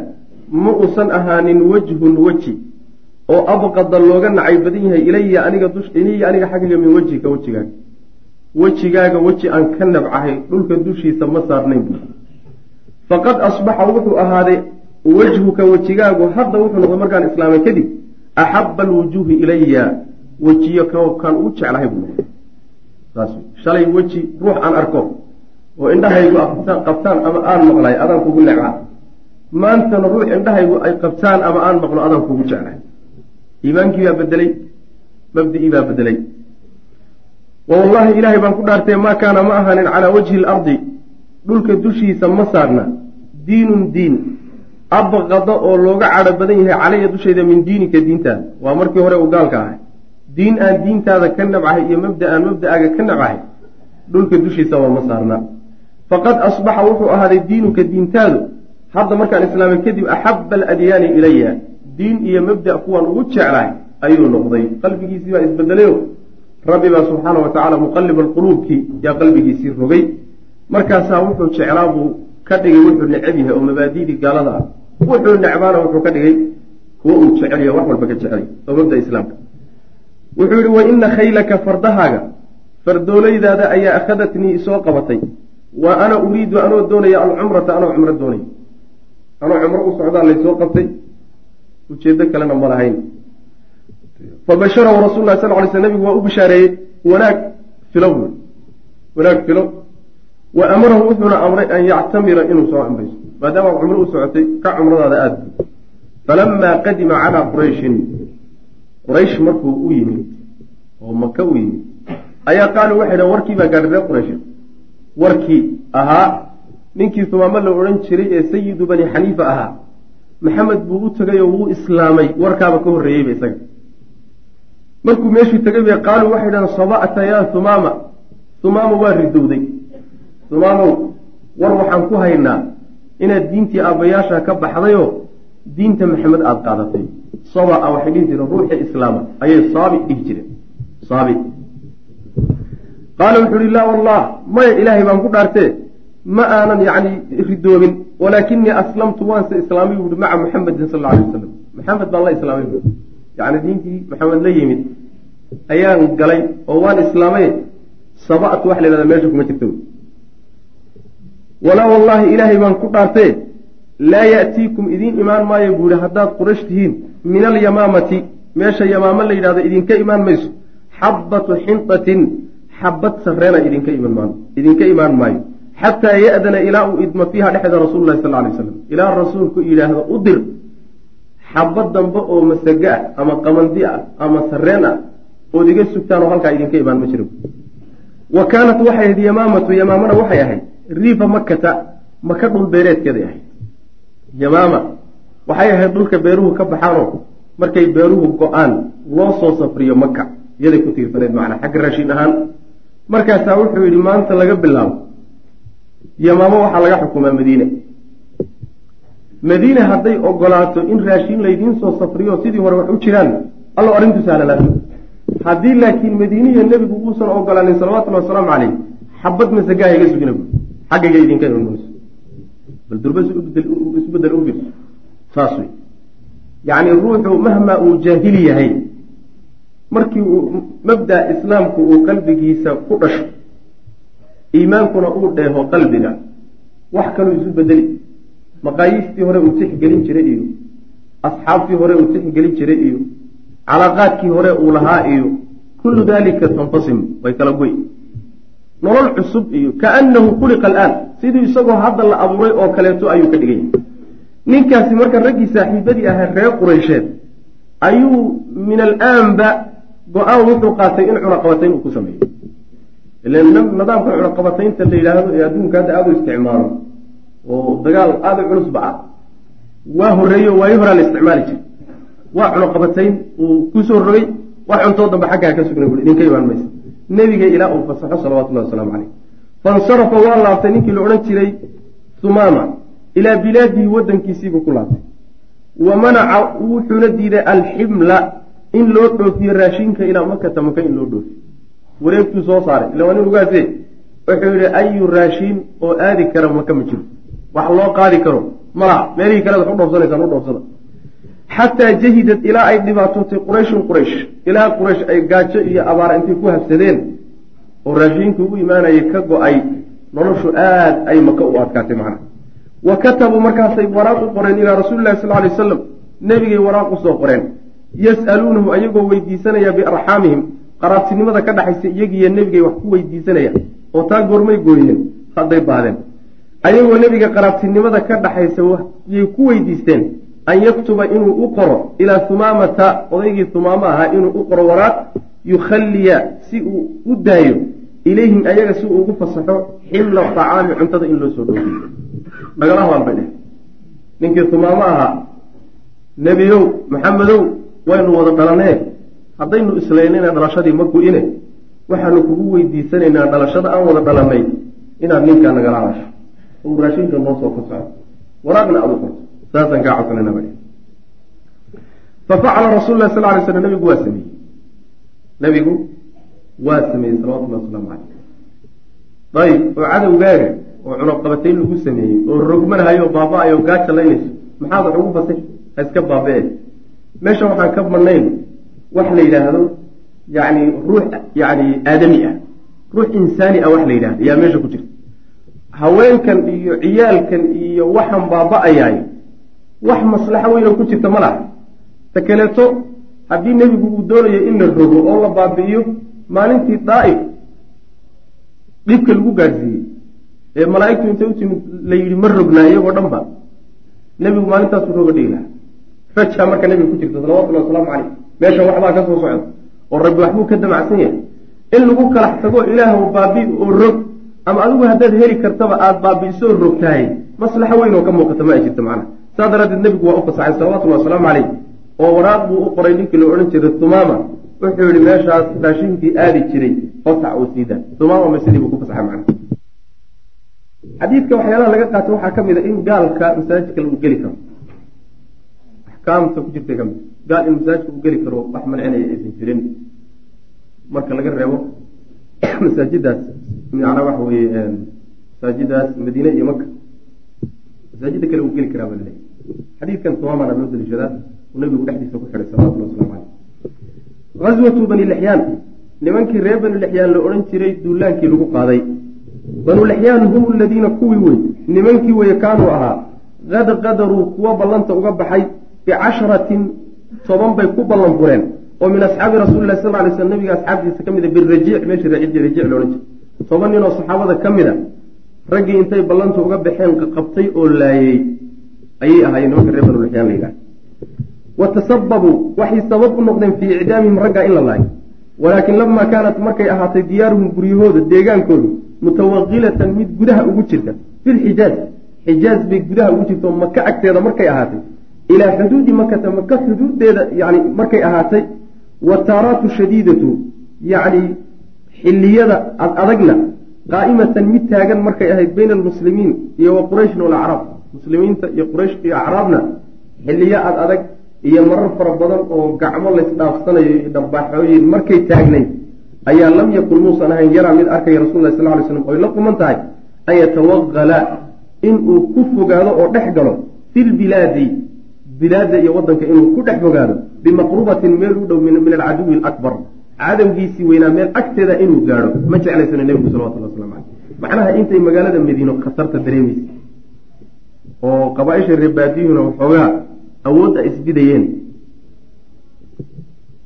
ma uusan ahaanin wajhun weji oo abqada looga nacay badan yahay ilaya aniga ilaya aniga xaggiga min wejhika wejigaaga wejigaaga weji aan ka nabcahay dhulka dushiisa ma saarnayn faqad asbaxa wuxuu ahaaday wejhuka wejigaagu hadda wuxuu noqday markaan islaamay kadib axaba alwujuuhi ilaya wejiyo kan ugu jeclahay buu noqday. Saas shalay weji ruux aan arko oo indhahaygu qabtaan ama aan maqlay adaan kugu necbaa maantana ruux indhahaygu ay qabtaan ama aan maqlo adaan kugu jeclahay. Iimaankii baa bedelay mabdicii baa bedelay wawallaahi ilaahay baan ku dhaartay maa kaana ma ahaanin calaa wajhi alardi dhulka dushiisa ma saarna. Diinun diin abqada oo looga cadho badan yahay calaya dushayda min diinika diintaada waa markii hore uu gaalka ahay. Diin aan diintaada ka nabcahay iyo mabda aan mabda'aaga ka nabcahay dhulka dushiisa waa ma saarna. Faqad asbaxa wuxuu ahaaday diinuka diintaadu. Hadda markaan islaamay kadib axaba aladyaani ilaya diin iyo mabda kuwaan ugu jeclahay ayuu noqday. Qalbigiisii baa isbedelayo rabbi baa subxaana wa tacaala muqalib alquluubkii yaa qalbigiisii rogay. Markaasaa wuxuu jeclaa buu ka dhigay wuxuu necab yahay oo mabaadidii gaalada ah wuxuu necbaana wuxuu ka dhigay kuwo uu jecelya wax walba ka jecelay oo mabda islaamka. Wuxuu yihi wa ina khaylaka fardahaaga fardoolaydaada ayaa akhadatnii isoo qabatay. Wa ana uriidu anoo doonaya alcumrata anoo cumro doonay anoo cumro u socdaa laysoo qabtay ujeedo kalena ma lahayn. Fabasharahu rasul lah sal lay sl nabigu waa u bishaareeyey wanaag filo wanaag filo wa amarahu wuxuuna amray an yactamira inuu soo ambayso maadaama cumro u socotay ka cumradaada aada bu falamaa qadima calaa qurayshin quraysh markuu u yimid oo maka u yimid ayaa qaaluu waxay dhahen warkii baa gaadhay reer quraysh. Warkii ahaa ninkii sumaamo la odhan jiray ee sayidu bani xaniifa ahaa. Maxamed buu u tegay oo wuu islaamay warkaaba ka horreeyeyba isaga. Markuu meeshuu tegay bay qaaluu waxay dhahen saba'ta yaa humaama humaama waa ridowday. Humaamow war waxaan ku haynaa inaad diintii aabbayaasha ka baxdayoo diinta maxamed aada qaadatay. Saba a waxay dhihi jireen ruuxii islaama ayay saabi dhihi jireen. Saabi qaala wuxuu uhi laa wallah maya ilaahay baan ku dhaartee ma aanan yacni ridoobin walaakinii aslamtu waanse islaamay buuhi maca muxamedin sal alla alay wasalam maxamed baan la islaamay buui yacni diintii maxamed la yimid ayaan galay oo waan islaamay saba'tu waxa la yhahdaa meesha kuma jirta walaa wallaahi ilaahay baan ku dhaartee laa ya'tiikum idiin imaan maayo buu yihi haddaad quraysh tihiin min alyamaamati meesha yamaamo la yidhahdo idinka imaan mayso. Xabbatu xintatin xabad sarreena idinka idinka imaan maayo. Xataa ya'dana ilaa uu idmo fiiha dhexda rasulu lahi sal lay slam ilaa rasuulku yidhaahdo u dir xabad dambe oo masago ah ama qamandi ah ama sarreen ah ood iga sugtaan oo halkaa idinka imaan ma jiro wa kaanat waxay ahayd yamaamatu yamaamana waxay ahayd riifa makata maka dhul beereedkeeday ahayd yamaama waxay ahayd dhulka beeruhu ka baxaanoo markay beeruhu go'aan loo soo safriyo maka iyaday ku tiirsaneed macnaa xagga raashin ahaan. Markaasaa wuxuu yidhi maanta laga bilaabo. Yamaamo waxaa laga xukumaa madiine. Madiine hadday ogolaato in raashin laydiin soo safriyo sidii hore wax u jiraan allo arrintu sahlanaato haddii laakiin madiiniya nebigu uusan ogolaanin salawatullhi wasalaamu caleyh xabad masagaha iga sugina bu xaggayga idinka imanmayso bal durba isbeddel u saas wey yacni ruuxu mahmaa uu jaahili yahay markii uu mabda islaamku uu qalbigiisa ku dhasho iimaankuna uu dheeho qalbiga wax kaluu isu bedeli maqaayiistii hore uu tixgelin jiray iyo asxaabtii hore uu tixgelin jiray iyo calaaqaadkii hore uu lahaa iyo kullu dalika tanfasim way kala goy nolol cusub iyo kaannahu khuliqa alaan. Sidii isagoo hadda la abuuray oo kaleeto ayuu ka dhigay. Ninkaasi marka raggii saaxiibadii ahaa reer qureysheed ayuu min alaanba go'aan wuxuu qaatay in cunaqabatayn uu ku sameeyo ilan nidaamka cunaqabataynta la yidhaahdo ee adduunka hadda aada u isticmaalo oo dagaal aada u culusba ah waa horeeyo waayo horaa la isticmaali jiray. Waa cunaqabatayn uu ku soo rogay wax cuntoo dambe xaggaa ka sugna bui idinka imaan maysa nebiga ilaa uu fasaxo salawatullahi wasalaamu caleyh fansarafa waa laabtay ninkii la odhan jiray sumaama ilaa bilaadihi wadankiisiibuu ku laabtay. Wa manaca wuxuuna diiday alximla in loo dhoofiyo raashinka ilaa makata maka in loo dhoofiyo wareegtuu soo saaray. Ila waa nin ugaase wuxuu yihi ayu raashiin oo aadi kara maka ma jiro? Wax loo qaadi karo? Malaha meelihii kalead wax u dhoofsanaysaan u dhoofsada xataa jahidad ilaa ay dhibaatootay qurayshun quraysh ilaa quraysh ay gaajo iyo abaara intay ku habsadeen oo raashiinkii u imaanayay ka go'ay noloshu aad ay maka u adkaatay macna wa katabuu markaasay waraaq u qoreen ilaa rasuuli lahi sal lay wasalam nebigay waraaq u soo qoreen yas'aluunahu ayagoo weydiisanaya biarxaamihim qaraabtinimada ka dhaxaysa iyagiiyo nebigay wax ku weydiisanaya oo taa goormay gooyeen hadday baadeen ayagoo nebiga qaraabtinimada ka dhaxaysa yay ku weydiisteen an yaktuba inuu u qoro ilaa humaamata odaygii humaamo ahaa inuu u qoro waraaq yukhalliya si uu u daayo ilayhim ayaga si uu ugu fasaxo ximla tacaami cuntada in loo soo dhoofiyo nagala hadal bay dheh. Ninkii humaamo ahaa nebiyow maxamedow waynu wada dhalanee haddaynu islaynayna dhalashadii ma gu-ine waxaanu kugu weydiisanaynaa dhalashada aan wada dhalanay inaad ninkaa nagala hadasho oo raashinka noo soo fasaxo. Waraaqna aad u qorto saasaan kaa codsanayna ba fafacala rasul lah sal lay slam nabigu waa sameeyey. Nabigu waa sameeyey salawatullahi wasalaamu caleyh ayib oo cadowgaaga oo cunaqabatayn lagu sameeyey oo rogmanhayo baaba-ayo gaaja laynayso maxaad wax ugu fasix ha iska baaba-e meesha waxaan ka badnayn wax la yidhaahdo yani ruux yani aadami ah. Ruux insaani ah wax la yidhahdo ayaa meesha ku jirta. Haweenkan iyo ciyaalkan iyo waxaan baaba-ayaay wax maslaxo weynoo ku jirta ma laha. Ta kaleeto haddii nebigu uu doonayo in la rogo oo la baabi'iyo maalintii daa'if dhibka lagu gaadhsiiyey. Ee malaa'igtu intay u timid la yidhi ma rognaa iyagoo dhan ba. Nebigu maalintaasuu roga dhigi lahaa. Rajaa marka nebiga ku jirta salawatullahi wasalaamu caleyh meeshan waxbaa ka soo socda oo rabbi waxbuu ka damacsan yahay. In lagu kalax tago ilaahw baabi oo rog ama adigu haddaad heli kartaba aada baabi'isoo rogtahay maslaxo weyn oo ka muuqata ma ay jirta macnaha saas daraaddeed nebigu waa u fasaxay salawatullahi wasalaamu caleyh oo waraaq buu u qoray ninkii la odhan jiray tumaama. Wuxuu yihi meeshaas raashinkii aadi jiray fasax oo siida tumaama masidii buu ku fasaxay macnaha. Xadiidka waxyaalaha laga qaato waxaa ka mid a in gaalka masaajidka lagu geli karo. Axkaamta ku jirta ka mid gaal in masaajidka uu geli karo wax mancinaya aysan jirin. Marka laga reebo masaajidaas macnaa waxa weye masaajidaas madiine iyo maka masaajida kale uu geli karaa baa laleeyahy xadiidkan tumaamana loo uu nabigu dhexdiisa ku xidhay salawatullah waslamu caleyh gazwatu bani lixyaan nimankii reer bani lixyaan la odhan jiray duulaankii lagu qaaday. Banu lixyaan hum aladiina kuwii wey nimankii weye kaanuu ahaa. Qad qadaruu kuwa ballanta uga baxay bicasharatin toban bay ku ballan bureen. Oo min asxaabi rasuli lah sal lay sl nabiga asxaabtiisa ka mid a birajiic meeshii rajiic loodhan jiray. Toban nin oo saxaabada ka mid a raggii intay ballanta uga baxeen qabtay oo laayey ayay ahaayeen nimanka reer banu lixyaan la yidhaha wa tasababuu waxay sabab u noqdeen fii icdaamihim raggaa in la laayo walaakin lamaa kaanat markay ahaatay diyaaruhum guryahooda deegaankoodu mutawaqilatan mid gudaha ugu jirta. Filxijaaz xijaaz bay gudaha ugu jirta oo maka agteeda markay ahaatay. Ilaa xuduudi makata maka xuduuddeeda yani markay ahaatay. Wataaraatu shadiidatu yacni xilliyada ad adagna qaa'imatan mid taagan markay ahayd bayna almuslimiin iyo wa qurayshin walacraab muslimiinta iyo quraysh iyo acraabna xilliyo ad adag iyo marar fara badan oo gacmo laysdhaafsanayo iyo dharbaaxooyin markay taagnayd ayaa lam yakun muusan ahayn yaraa mid arkaya rasul lah sal ly slam oy la quman tahay an yatawaqala inuu ku fogaado oo dhex galo fi lbilaadi bilaadda iyo wadanka inuu ku dhex fogaado bimaqrubatin meel u dhow min alcaduwi alakbar cadowgiisii weynaa meel agteeda inuu gaadho ma jeclaysana nebigu salawatullah waslamu caleyh macnaha intay magaalada madiino khatarta dareemaysa oo qabaaisha reebaadiyuhuna waxoogaa awoodda isbidayeen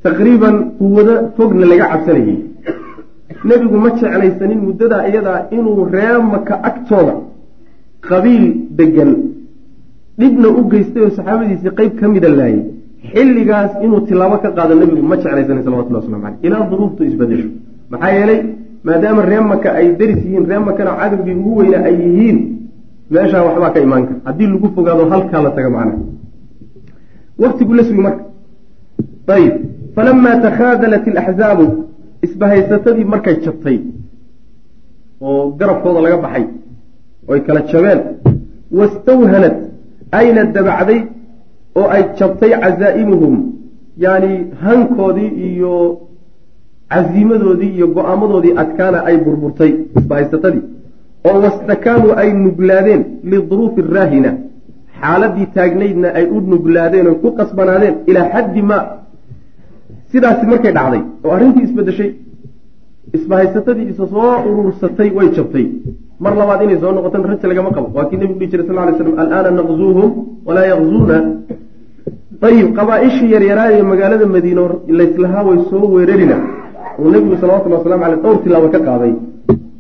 taqriiban quwado fogna laga cabsanayay. Nebigu ma jeclaysanin muddadaa iyadaa inuu ree maka agtooda qabiil degan dhibna u geystay oo saxaabadiisii qeyb ka mida laayay xilligaas inuu tilaabo ka qaado nebigu ma jeclaysanin salawatullah waslamu caleyh ilaa duruuftu isbadesho maxaa yeelay maadaama ree maka ay deris yihiin ree makana cadowgii ugu weyna ay yihiin meeshaa waxbaa ka imaan kara haddii lagu fogaado halkaa la taga macnaha. Waktigu la sugi marka. Ayib falamaa takhaadalat ilaxzaabu isbahaysatadii markay jabtay oo garabkooda laga baxay oy kala jabeen wastawhanad ayna dabacday oo ay jabtay casaa'imuhum yacni hankoodii iyo casiimadoodii iyo go'aamadoodii adkaana ay burburtay isbahaysatadii oo wastakaanuu ay nuglaadeen liduruufi raahina xaaladii taagnaydna ay u nuglaadeen oy ku qasbanaadeen ilaa xaddi ma sidaasi markay dhacday oo arrintii isbedeshay isbahaysatadii isa soo urursatay way jabtay. Mar labaad inay soo noqotan raja lagama qabo. Waa kii nebigu dhihi jiray sal ly slam alaana naqzuuhum walaa yakzuuna ayib qabaa-ishii yaryaraadee magaalada madiino layslahaa way soo weerarina. Uu nebigu salawatullhi waslamu aleyh dhowr tilaabo ka qaaday.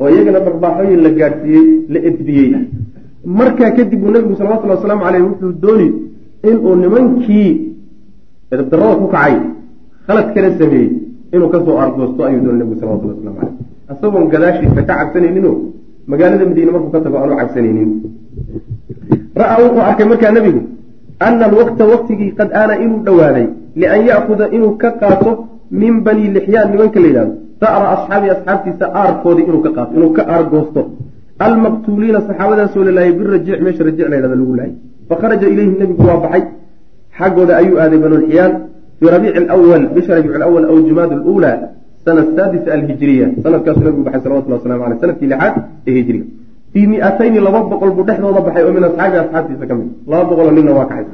Oo iyagana dharbaaxooyin la gaadhsiiyey la edbiyey. Markaa kadib uu nebigu salawatullhi wasalaamu caleyh wuxuu dooni inuu nimankii edabdarada ku kacay khalad kala sameeyey inuu ka soo argoosto ayuu doonay nebigu salawatulli waslamu caleyh isagoon gadaashiisa ka cabsanayninoo magaalada madiine markuu ka tago aanu cabsanaynin ra'a wuxuu arkay markaa nebigu ana alwaqta waqtigii qad aana inuu dhowaaday lian ya'kuda inuu ka qaato min bani lixyaan nimanka la yidhahdo sa'ra asxaabi asxaabtiisa aarkoodii inuu ka qaato inuu ka aargoosto almaqtuuliina saxaabadaasoo la laayay meesha rajic la yhahdo lagu laayay fakharaja ilayhi nebigu waa baxay xaggooda ayuu aaday banulxiyaan fii rabiici alawal bisha rabiic alawal aw jumaad aluulaa sana saadisa alhijriya sanadkaasuu nabigu baxay salawatullah waslamu aleyh sannadkii lixaad ee hijriga fii miatayni laba boqol buu dhexdooda baxay oo min asxaabi asxaabtiisa ka mid laba boqoloo ninna waa kaxay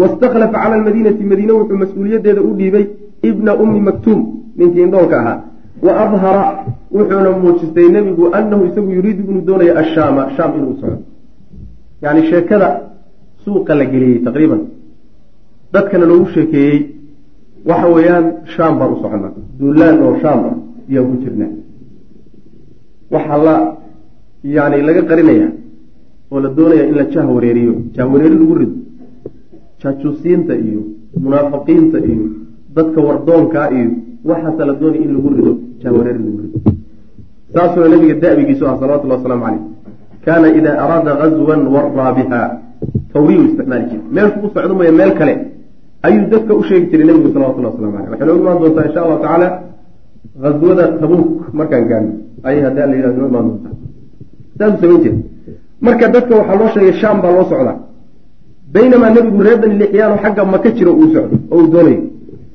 wastakhlafa cala almadiinati madiine wuxuu mas'uuliyaddeeda u dhiibay ibna ummi maktuum ninkii indhoolka ahaa wa adhara wuxuuna muujistay nebigu anahu isagu yuriidu inuu doonayo ashaama shaam inuu socdo yani sheekada suuqa la geliyey taqriiban dadkana loogu sheekeeyey waxa weeyaan shaam baan u soconaa duulaan oo shaam ah ayaan ku jirnaa yani laga qarinaya oo la doonaya in la jah wareeriyo. Jah wareeri lagu rido. Jaajuusiinta iyo munaafiqiinta iyo dadka wardoonkaa iyo waxaasa la doonaya in lagu rido. Jah wareeri lagu rido. Saasuna nabiga da'bigiisu ah salawatullahi wasalaamu caleyh kaana idaa araada gazwan waraa biha. Tawriyu isticmaali jira meelku u socdo maya meel kale. Ayuu dadka u sheegi jiray nebigu salawatullahi waslamu aleyh waxay noo imaan doontaa insha allahu tacaala ghazwada tabuuk markaan gaano ayay haddii alla yihahdo noo imaan doontaa saasuu samayn jira marka dadka waxaa loo sheegay shaam baa loo socdaa. Baynamaa nebigu reer bani lixyaano xagga maka jiro uu socdo oo uu doonayo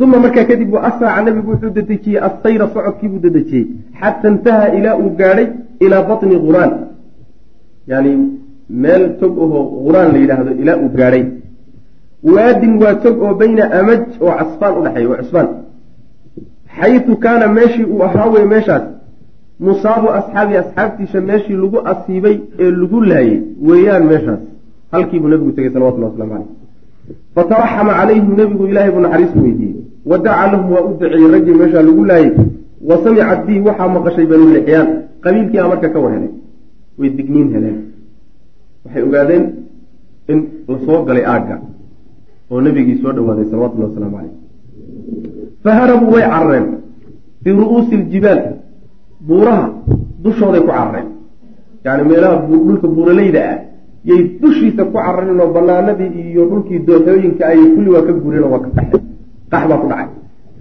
uma markaa kadib wa asraca nebigu wuxuu dedejiyey assayra socodkiibuu dedejiyey. Xata intaha ilaa uu gaadhay ilaa batni huraan yani meel tog ahoo huraan la yidhaahdo ilaa uu gaadhay. Waadin waa tog oo bayna amaj oo casfaan udhexeeya oo cusfaan xaytu kaana meeshii uu ahaa wey meeshaas musaabu asxaabi asxaabtiisa meeshii lagu asiibay ee lagu laayay weeyaan meeshaas. Halkiibuu nebigu tegey salawatullah waslamu caleyh fataraxama calayhim nebigu ilaahay buu naxariis weydiiyey. Wa daca lahum waa u duceeyey raggii meeshaa lagu laayay. Wa samicat bihi waxaa maqashay banu lixyaan. Qabiilkii a marka ka war helay way digniin heleen. Waxay ogaadeen in la soo galay aagga oo nebigii soo dhawaaday salawatullahi wasalaamu caleyh fa harabuu way carareen. Fii ru'uusi iljibaal buuraha dushooday ku carareen. Yani meelaha dhulka buuraleyda ah yay dushiisa ku carareen oo banaanadii iyo dhulkii dooxooyinka ay kulli waa ka gureen oo waa ka qaxeen qax baa ku dhacay.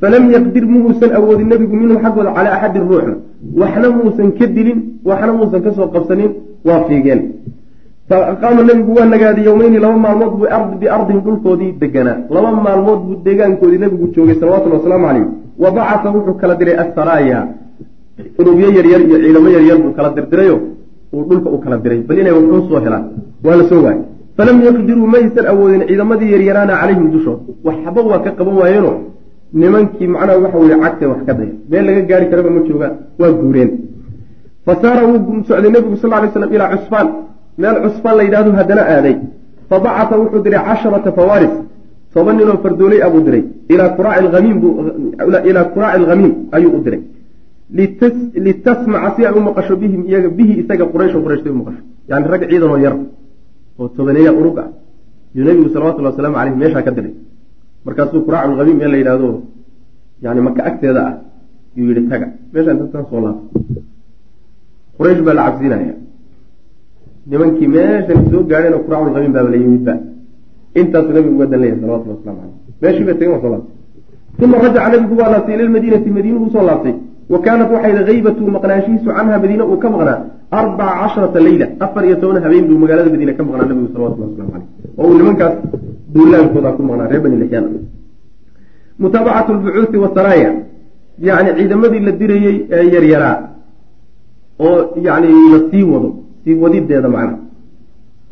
Falam yaqdir muusan awoodin nebigu minhum xaggooda calaa axadin ruuxna. Waxna muusan ka dilin waxna muusan ka soo qabsanin waa fiigeen. Fa aqaama nebigu waa nagaaday yowmeyni laba maalmood buu biardin dhulkoodii deganaa. Laba maalmood buu deegaankoodii nebigu joogay salawatullhi wasalaamu caleyh wa bacasa wuxuu kala diray assaraaya urubyo yaryar iyo ciidamo yaryar buu kala dirdirayo uu dhulka u kala diray. Bal inay wuxuu soo helaan waa la soo waayey falam yaqdiruu maysan awoodin ciidamadii yaryaraana calayhim dushood waxba waa ka qaban waayeeno nimankii macnaha waxa weye cagtee wax ka daya meel laga gaari karaba ma joogaan waa guureen. Fa saara wuu socday nebigu sal lay slam ilaa cusfaan. Meel cusfaan la yidhahdo haddana aaday. Fa bacata wuxuu diray casharata fawaaris. Toban ninoo fardooley abuu diray. Ilaa kuraaci hamiim ilaa kuraaci alkhamiim ayuu u diray litasmaca si ay u maqasho bihim iyaga bihi isaga quraysho quraysh u maqasho yani rag ciidan oo yar oo tobaneeya urug ah yuu nebigu salawatullhi wasalaamu caleyh meeshaa ka diray markaasuu kuraacu lkhamiim meel la yidhahdo yani maka agteeda ah yuu yihi taga meesha inta soo laabta quraysh baa la cabsiinaya nimankii meeshan soo gaadheen oo kuraacu lkhamiim baaba la yimidba intaasuu nabigu uga dan leeyahy salawatulli waslamu caleyh meeshii bay tageen waa soo laabtay uma rajaca nabigu waa laabtay ila lmadiinati madiina uu soo laabtay wa kaanat waxay haybatu maqnaanshihiisu canha madiine uu ka maqnaa arbaca casharata leyla afar iyo toban habeen buu magaalada madiine ka maqnaa nabigu salawatulli waslamu caleyh oo uu nimankaas duulaankooda ku maqnaa reer bani lixyaan. Mutaabacatu lbucuuthi wasaraaya yacni ciidamadii la dirayey ee yaryaraa oo yani la sii wado sii wadideeda macna.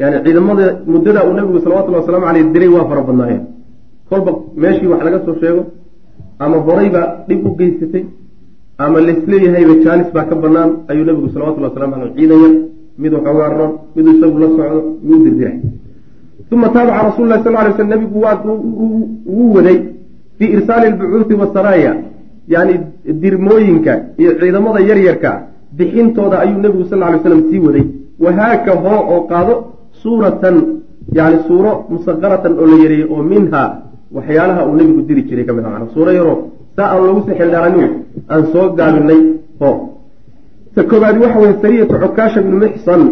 Yani ciidamada muddada uu nabigu salawatullhi wasalaamu caleyh diray waa fara badnaayeen. Kolba meeshii wax laga soo sheego ama horayba dhib u geysatay ama laisleeyahayba jaanis baa ka banaan ayuu nabigu salawatulli waslamu aleyh ciidan yar mid waxoogaa roon miduu isagu la socdo yuu dirdiray uma taabaca rasul lah sal lay sl nabigu wuu waday fii irsaali lbucuuthi wasaraaya yani dirmooyinka iyo ciidamada yaryarka bixintooda ayuu nebigu sal lay slam sii waday. Wahaaka hoo oo qaado suuratan yani suuro musaqaratan oo la yareeyey oo minha waxyaalaha uu nebigu diri jiray ka mid a suuro yaroo saa aan loogu sii xildhaaranin aan soo gaabinay ho ta koobaadi waxa weye sariyatu cukaasha bnu mixsan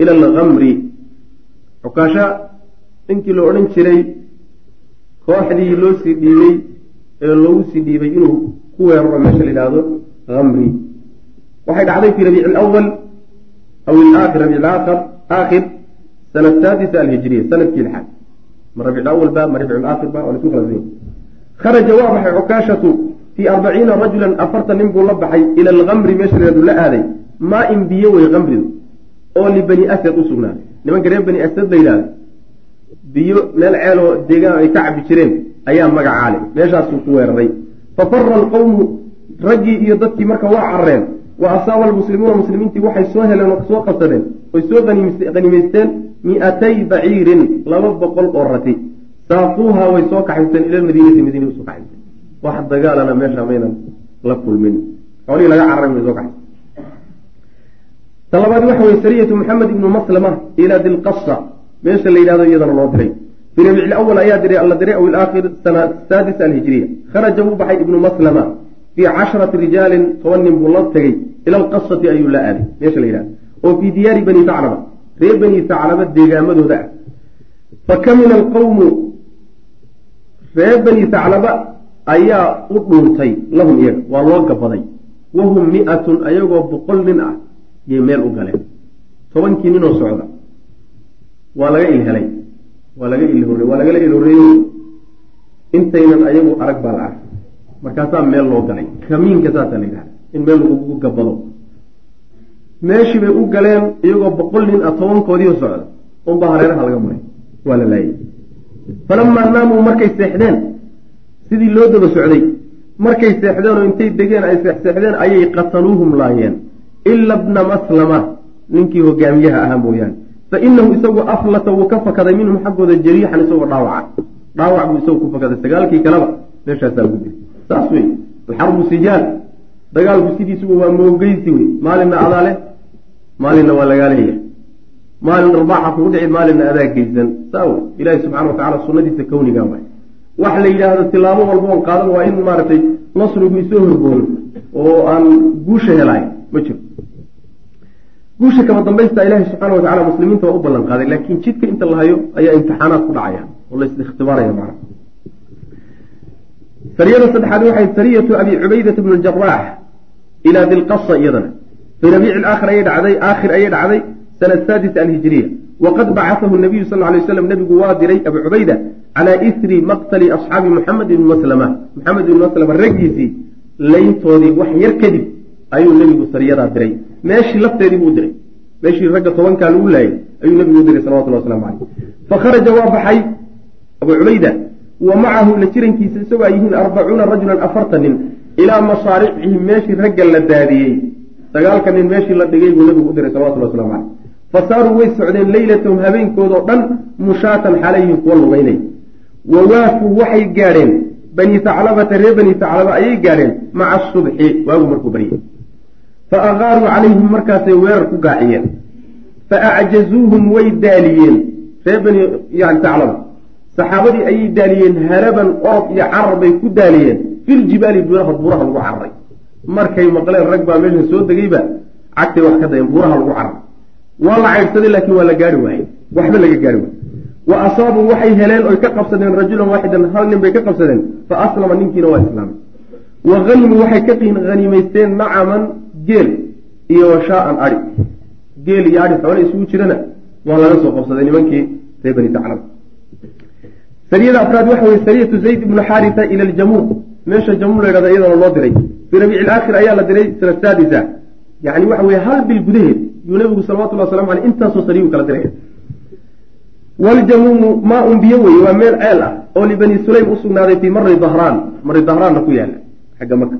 ila alkamri cukaasha ninkii la odhan jiray kooxdii loo sii dhiibay ee loogu sii dhiibay inuu ku weeraro meesha la yidhaahdo kamri waxay dhacday fi rabiici alawal aw ilaakhir rabiic alaakhir aakhir sana saadisa alhijriya sannadkii lixaad. Ma rabiic awal ba ma rabiic alaakhir ba waa la isku kala kharaja waa baxay cukaashatu fii arbaciina rajulan afartan nin buu la baxay ila alkamri meesha la aaday. Maa in biyo wey kamridu oo libani asad u sugnaaday. Nimanka reer bani asad la yidhahdo biyo meel ceeloo deegaan ay ka cabi jireen ayaa magacaale meeshaasuu ku weeraray. Fa fara alqowmu raggii iyo dadkii marka waa carareen wa asaaba almuslimuuna muslimiintii waxay soo heleen oo soo qabsadeen oy soo hanimaysteen mi-atay baciirin laba boqol oo rati. Saaquuha way soo kaxaysteen ila lmadiinati madiina u soo kaxaysteen wax dagaalana meesha maynan la kulmin. Xoolihii laga cararay way soo kaxay. Talabaad waxa weye sariyatu maxamed ibnu maslama ilaa dilqasa. Meesha la yidhahdo iyadana loo diray. Fi rabiic lawal ayaa diray alla diray aw ilaakhir sana saadisa alhijriya. Kharaja wuu baxay ibnu maslama. Fii casharati rijaalin toban nin buu la tegey. Ila alqasati ayuu la aaday. Meesha la yidhahdo oo fii diyaari bani taclaba reer bani taclaba deegaamadooda ah. Fakamina alqawmu reer bani taclaba ayaa u dhuuntay lahum iyaga. Waa loo gabaday wahum mi-atun ayagoo boqol nin ah yay meel u galeen. Tobankii ninoo socda waa laga ilhelay waa laga ilhorey waa lagala ilhoreeyo intaynan ayagu arag baa la arkay. Markaasaa meel loo galay. Kamiinka saasaa la yidhahda in meel lagugu gabado meeshii bay u galeen iyagoo boqol nin ah tobankoodiio socda. Unbaa hareeraha laga maray. Waa la laayay. Falamaa naamuu markay seexdeen sidii loo daba socday. Markay seexdeen oo intay degeen ay seexseexdeen ayay qataluuhum laayeen. Ila bna maslama ninkii hogaamiyaha ahaa mooyaane. Fa inahu isagu aflata wuu ka fakaday minhum xaggooda jariixan isagoo dhaawaca. Dhaawac buu isagu ku fakaday sagaalkii kaleba meeshaasaa lagu diray saas wey alxarbu sijaal. Dagaalku sidiisuba waa moogeysi wey maalinna adaa leh maalinna waa lagaa leeyahay. Maalin arbaaxa kugu dhici maalinna adaa geysan saa wey ilaahi subxana wa tacala sunadiisa kawniga waay wax la yidhaahdo tilaabo walba on qaadan waa in maaragtay nasrigu isoo horboodo oo aan guusha helaay ma jiro. Guusha kama dambaysta ilaahi subxaana wa tacala muslimiinta waa u ballan qaaday laakiin jidka inta la hayo ayaa imtixaanaad ku dhacaya oo la istikhtibaaraya macna. Sariyada saddexaad waxay sariyatu abi cubaydata bnu jaraax ilaa dilqasa iyadana. Fii rabiici alaakhir ayay dhacday aakhir ayay dhacday sana saadis alhijiriya waqad bacatahu nabiyu sal ly slam nebigu waa diray abu cubayda calaa isri maqtali asxaabi muxamed ibni maslama. Maxamed ibni maslama raggiisii layntoodii wax yar kadib ayuu nebigu sariyadaa diray. Meeshii lafteedii buu diray. Meeshii ragga tobankaa lagu laayay ayuu nebigu diray salawatulli waslamu caleyh fakharaja waa baxay abu cubayda. Wa macahu la jirankiisa isagoo ay yihiin arbacuuna rajulan afartan nin ilaa masaaricihim meeshii ragga la daadiyey. Sagaalka nin meeshii la dhigay buu nebigu u diray salawatulli waslamu caleyh fa saaruu way socdeen leylatahum habeenkoodao dhan mushaatan xalayhim kuwa lugaynay wa waafuu waxay gaadheen bani taclabata reer bani taclaba ayay gaadheen maca subxi waagu markuu baryay fa aqaaruu calayhim markaasay weerar ku gaaciyeen fa acjazuuhum way daaliyeen reer bani yani taclaba saxaabadii ayay daaliyeen haraban orod iyo carar bay ku daaliyeen filjibaali buuraha buuraha lagu cararay markay maqleen rag baa meeshan soo degayba cagtay wax ka dayeen buuraha lagu cararay waa la caydhsaday laakiin waa la gaari waayey waxba laga gaari waayey wa asaabuu waxay heleen oy ka qabsadeen rajulan waaxidan hal nin bay ka qabsadeen. Fa aslama ninkiina waa islaamay wa hanimuu waxay ka haniimaysteen nacaman geel iyo washaaan adi geel iyo adi xoole isugu jirana waa laga soo qabsaday nimankii reer bani taclab sariyada afraad waxa weye sariyatu zayd ibnu xaarisa ila aljamuuq meesha jamuuq la yhahda iyadana loo diray. Fii rabiici alaakhir ayaa la diray sana saadisa. Yani waxa weye hal bil gudaheed yuu nabigu salawatullah waslamu aleyh intaasoo sariyu kala diraya waljamuumu maa un biyo weye waa meel ceel ah oo libani sulaym u sugnaaday fii mari dahraan mari dahraanna ku yaalla xagga maka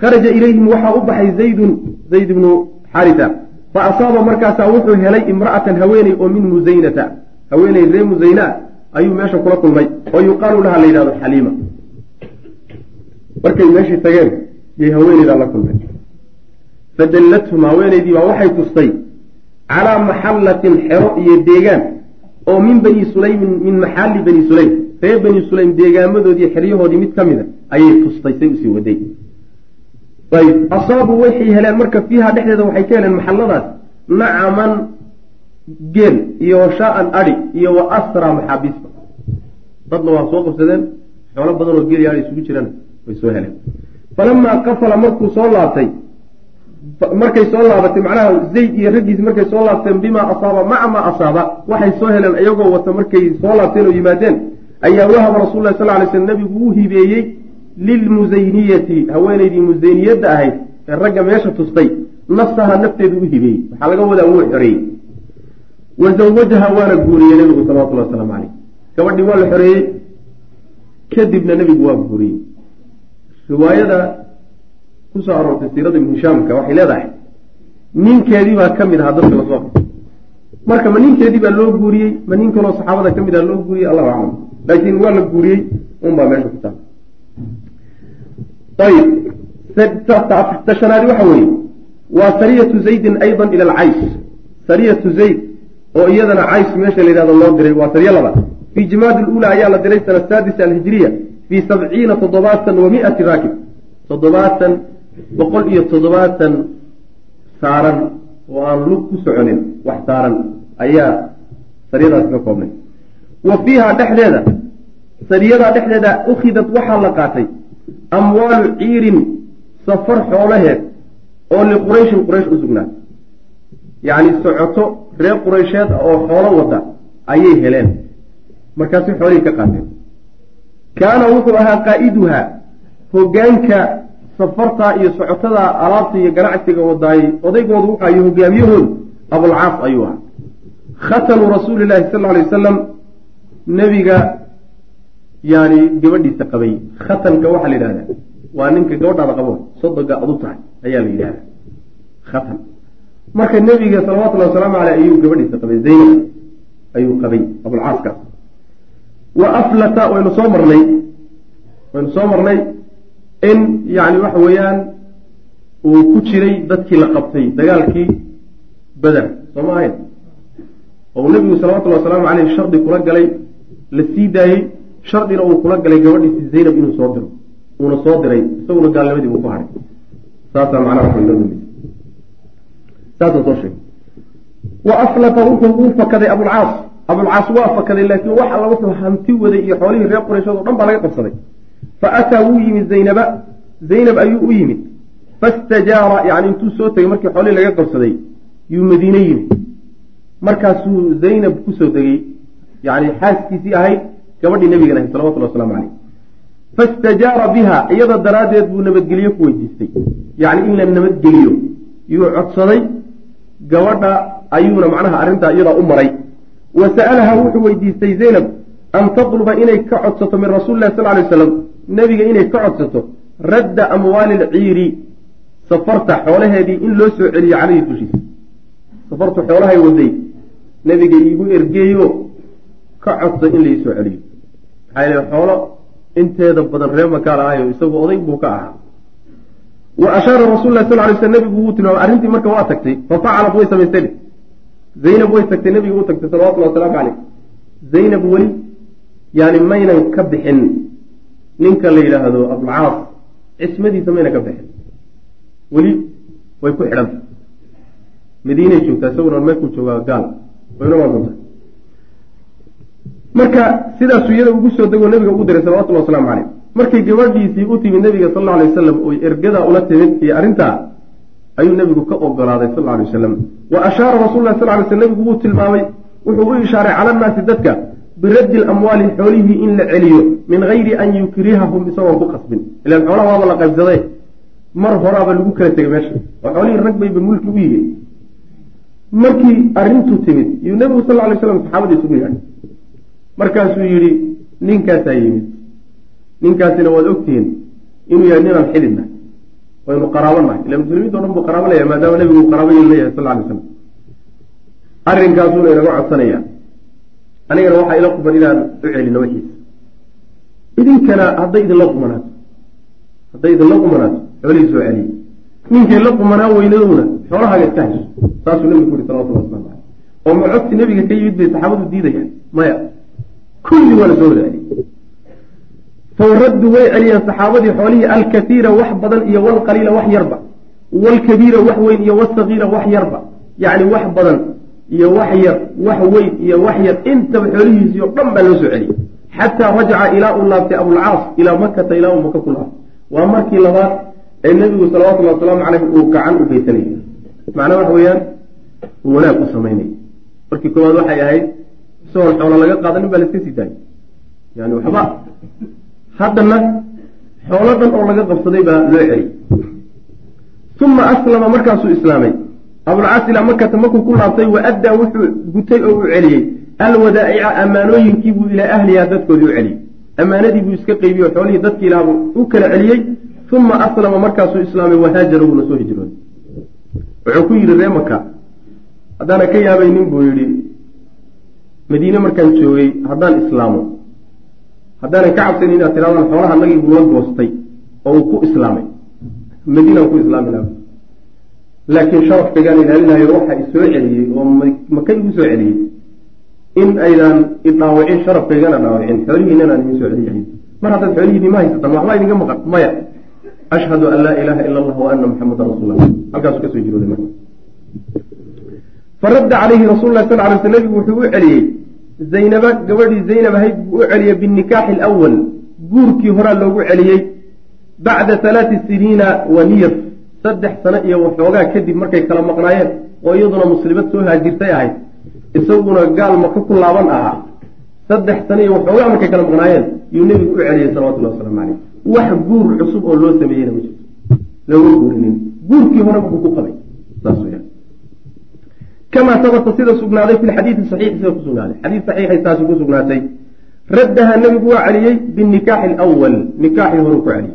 kharaja ilayhim waxaa u baxay zaydun zayd ibnu xarisa fa asaaba markaasaa wuxuu helay imra'atan haweeney oo min musaynata haweeney ree musayna ayuu meesha kula kulmay oo yuqaalu laha la yidhahdo xaliima markay meeshii tageen yay haweeneydaa la kulmay fadallathum haweeneydii baa waxay tustay calaa maxallatin xero iyo deegaan oo min bani sulaymin min maxalli bani sulaym. Reer bani sulaym deegaamadoodii xeryahoodii mid ka mida ayay tustay say u sii waday. Ayb asaabuu waxay heleen marka fiiha dhexdeeda waxay ka heleen maxalladaas. Nacaman geel iyo washaaan adi iyo wa asra maxaabiisba dadna waa soo qabsadeen xoolo badan oo geel iyo adi isugu jiraan way soo heleen. Falamaa qafala markuu soo laabtay markay soo laabatay macnaha zayd iyo raggiisi markay soo laabteen bimaa asaaba maca maa asaaba waxay soo heleen iyagoo wata markay soo laabteen oo yimaadeen. Ayaa wahaba rasul lah sal lay slm nabigu uu hibeeyey lilmusayniyati haweeneydii musayniyadda ahayd ee ragga meesha tustay. Nafsaha nafteedu u hibeeyey. Waxaa laga wadaa wuu xoreeyey. Wa zawajaha waana guuriyey nabigu salawatullah wasalaamu caleyh gabadhii waa la xoreeyey kadibna nebigu waa guuriyey. Riwaayada ku soo aroortay siirada ibnu hishaamka waxay leedahay ninkeedii baa ka mid ahaa dadka la soo qabtay. Marka ma ninkeedii baa loo guuriyey ma nin kaloo saxaabada ka mid ah loo guuriyey allahu aclam. Laakiin waa la guuriyey unbaa meesha ku taala ayib tashanaadi waxa weeye waa sariyatu zaydin aydan ila alcays sariyatu zayd oo iyadana cays meesha la yidhahdo loo diray waa sariyo labaad. Fii jimaadi luula ayaa la diray sana saadisa alhijiriya fii sabciina toddobaatan wa miati raakib. Toddobaatan boqol iyo toddobaatan saaran oo aan lug ku soconin wax saaran ayaa sariyadaasi ka koobnay. Wa fiiha dhexdeeda sariyadaa dhexdeeda ukhidad waxaa la qaatay amwaalu ciirin safar xoolaheed oo liqurayshin quraysh u sugnaatay. Yacni socoto reer quraysheed oo xoolo wada ayay heleen. Markaasay xoolihii ka qaateen kaana wuxuu ahaa qaa'iduha hoggaanka safartaa iyo socotada alaabta iyo ganacsiga wadaayey odaygoodu wuxuu iyo hogaamiyahoodu abulcaas ayuu ahaa. Khatanu rasuuli llahi sal alay wasalam nebiga yani gabadhiisa qabay. Khatanka waxaa la yidhahdaa waa ninka gabadhaada qabo sodoga adu tahay ayaa la yidhahdaa khatan marka nebiga salawatullahi wasalaamu aleyh ayuu gabadhiisa qabay zaynab ayuu qabay abulcaaskaas wa aflata waynu soo marnay waynu soo marnay in yani waxa weeyaan uu ku jiray dadkii la qabtay dagaalkii beder soo ma ahayn? Oo nebigu salawatullahi wasalaamu aleyh shardi kula galay la sii daayey shardina uu kula galay gabadhiisi zaynab inuu soo diro uuna soo diray isaguna gaalnimadii uu ku haray. Saasaa macnaha waxa inoo dambaysa saasuu soo sheegay. Wa aflata wuxuu uu fakaday abulcaas abulcaas waa fakaday laakiin wax alla wuxuu hanti waday iyo xoolihii reer qurayshood o dhan baa laga qabsaday fa ataa wuu yimid zaynaba zaynab ayuu u yimid fastajaara yani intuu soo tegay markii xoolihii laga qabsaday yuu madiine yimid markaasuu zaynab ku soo degay yani xaaskiisii ahayd gabadhii nabigan ahayd salawatullah waslamu caleyh fastajaara biha iyada daraaddeed buu nabadgelyo ku weydiistay yacni in la nabadgeliyo yuu codsaday gabadha ayuuna macnaha arrintaa iyadaa u maray wa sa'alaha wuxuu weydiistay zaynab an tatluba inay ka codsato min rasuuli lahi sal lay waslam nebiga inay ka codsato radda amwaali lciiri safarta xoolaheedii in loo soo celiyo caleyhi dushiisa. Safartu xoolahay waday nebiga iigu ergeeyo ka codsa in laisoo celiyo. Maxaa yele xoolo inteeda badan reer makaal ahayo isagu oday buu ka ahaa. Wa ashaara rasul lah sal lay sl nebigu wuu tilmaamay arrintii marka waa tagtay fa facalat way samaystay zaynab way tagtay nebiga u tagtay salawatullahi wasalaamu caleyh zaynab weli yani maynan ka bixin ninka la yidhaahdo abulcaas cismadiisa maynan ka bixin. Weli way ku xidhanta madiinay joogtaa isaguna meekuu joogaa gaal. Wayna maadunta marka sidaasuu iyada ugu soo degoo nabiga ugu diray salawatullah waslamu caleyh markay gabadhiisii u timid nabiga sal alla alay wasalam oy ergadaa ula timid iyo arrintaa ayuu nebigu ka ogolaaday sal alay wasalam wa ashaara rasul lah sal lay sl nebigu wuu tilmaamay wuxuu u ishaaray cala annaasi dadka biraddi lamwaali xoolihii in la celiyo min gayri an yukrihahum isagoon ku qasbin. Ilaan xoolaha waaba la qaybsaday mar horaaba lagu kala tegay meesha. Oo xoolihii rag bayba mulki u yihiin markii arrintu timid yuu nebigu sal lay slam saxaabadii isugu yahay markaasuu yidhi ninkaasaa yimid. Ninkaasina waad ogtihiin inuu yahay ninaan xididna waynu qaraabo nahay ila muslimiinta o dhan buu qaraabo leeyahay maadaama nebigu uu qaraabo yel leeyahay sal lay slam arrinkaasuuna inaga codsanaya anigana waxaa ila quban inaan u celino wixiisa idinkana hadday idinla qumanaato hadday idinla qumanaato xoolihii soo celiye ninkay la qumanaa weynadowna xoolahaaga iska hayso. Saasuu nebigu ku yuri salawatullah waslamu caleyh oo ma codsi nebiga ka yimid bay saxaabadu diidayaan. Maya kulli waa la soo wada celiyey fawraddu way celiyeen saxaabadii xoolihii alkaiira wax badan iyo walqaliila wax yarba. Walkabiira wax weyn iyo wasagiira wax yarba. Yacni wax badan iyo wax yar wax weyn iyo wax yar. Intaba xoolihiisii o dhan baa loo soo celiyey. Xataa rajaca ilaa uu laabtay abulcaas ilaa makata ilaa uu maka ku laabtay. Waa markii labaad ee nebigu salawatullahi wasalaamu caleyh uu gacan u geysanayay. Macnaa waxa weeyaan uu wanaag u samaynay markii koowaad waxay ahayd isagoon xoolo laga qaadanin baa laska sii daayay. Yani waxba haddana xoolo dhan oo laga qabsaday baa loo celiyey uma aslama markaasuu islaamay abulcaas ilaa makata markuu ku laabtay wa addaa wuxuu gutay oo uu celiyey. alwadaa'ica ammaanooyinkii buu ilaa ahlihaa dadkoodii u celiyey. ammaanadii buu iska qeybiye xoolihii dadkii ilaabuu u kala celiyey. uma aslama markaasuu islaamay wahaajara wuuna soo hijrooday wuxuu ku yidhi ree maka haddaana ka yaabaynin buu yidhi madiine markaan joogay haddaan islaamo. Haddaanan ka cabsayn inaad tiraadaan xoolaha nagii buu la goostay oo uu ku islaamay. Madiinaan ku islaami laha laakiin sharafkaygaan ilaalinayo waxa isoo celiyey oo maka igu soo celiyey. In aydaan idhaawicin sharafkaygana dhaawicin xoolihiinanaan idin soo celiyahay mar haddaad xoolihiinii ma haysataan waxbaa idinga maqan maya. Ashhadu an laa ilaaha ila allah wa ana muxamadan rasuul allah halkaasu ka soo jirooday marka. Faradda calayhi rasul lah sal lay sl nabigu wuxuu u celiyey. Zaynaba gabadhii zaynab ahayd buu u celiyey binikaaxi alawal guurkii horaa loogu celiyey bacda halaati siniina wa niyaf saddex sano iyo waxoogaa kadib markay kala maqnaayeen oo iyaduna muslimad soo haajirtay ahayd isaguna gaal maka ku laaban ahaa. Saddex sano iyo waxoogaa markay kala maqnaayeen yuu nebigu u celiyey salawatullahi wasalaamu caleyh wax guur cusub oo loo sameeyeyna ma jirto. Looma guurinin. Guurkii horeba buu ku qabay. Saas weyaan kamaa sabata sida sugnaaday fi lxadiidi saxiix sida ku sugnaaday. Xadiid saxiixay taasi ku sugnaatay. Raddaha nebigu waa celiyey binikaaxi alawal nikaaxii horuu ku celiyey.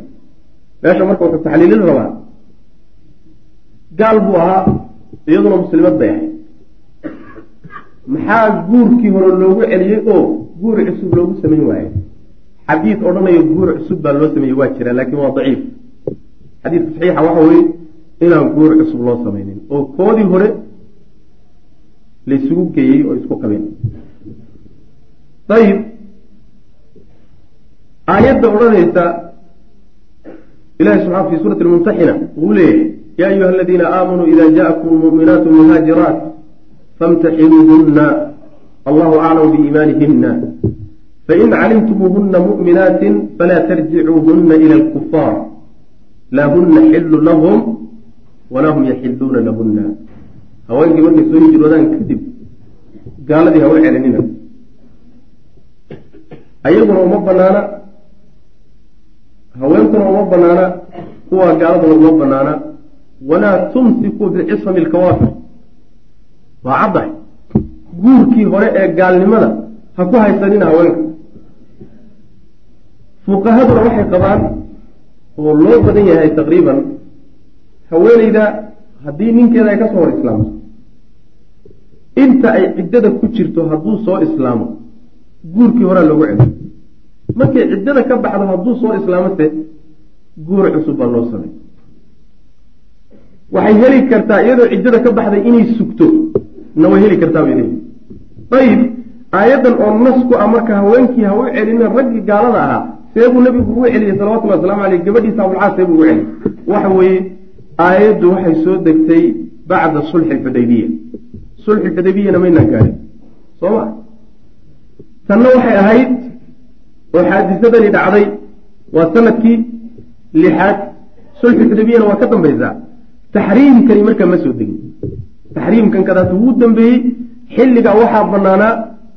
Meesha marka wuxuu taxliilin rabaa gaal buu ahaa iyaduna muslimad bay ahayd. Maxaa guurkii hore loogu celiyey? Oo guur cusub loogu samayn waaye xadiid odhanayo guur cusub baa loo sameeyey waa jira laakiin waa daciif. Xadiidka saxiixa waxa weye inaan guur cusub loo samaynin oo koodii hore laysugu geeyey oo isku qabeen ayib aayadda odhanaysa ilahi subxana fi suurati lmumtaxina wuu leeyahay ya ayuha aladiina aamanuu ida jaakum muminaatu muhaajiraat famtaxinuuhuna allahu aclamu biiimaanihina fain calimtumuuhuna mu'minaatin falaa tarjicuuhuna ila alkufaar laa huna xilu lahum walaa hum yaxiluuna lahuna haweenkii markay soo hijroodaan kadib gaaladii hawa celinina ayaguna uma banaana haweenkuna uma banaana kuwa gaaladuna uma banaana walaa tumsikuu bicisami lkawaafir waa caddahay. guurkii hore ee gaalnimada ha ku haysanina haweenka. fuqahaduna waxay qabaan oo loo badan yahay taqriiban haweeneyda haddii ninkeeda ay ka soo hor islaamto inta ay ciddada ku jirto hadduu soo islaamo guurkii horaa loogu celiyo markay ciddada ka baxdo hadduu soo islaamose guur cusub baa loo samay waxay heli kartaa iyadoo ciddada ka baxday inay sugto. Na way heli kartaa bay leeyihi ayib aayaddan oo nas ku ah marka haweenkii ha u celina raggii gaalada ahaa seebuu nebigu ugu celiyey salawatullahi waslamu aleyh gabadhiisa abulcaas seebuu ugu celiyey waxa weeye aayaddu waxay soo degtay bacda sulxi alxudaybiya sulxi alxudaybiyana maynaan gaadhin soo ma? Tanna waxay ahayd oo xaadisadani dhacday waa sannadkii lixaad. Sulxi xudaybiyana waa ka dambaysaa taxriimkani markaa ma soo degin. Taxriimkan kadaas wuu dambeeyey xilligaa waxaa banaanaa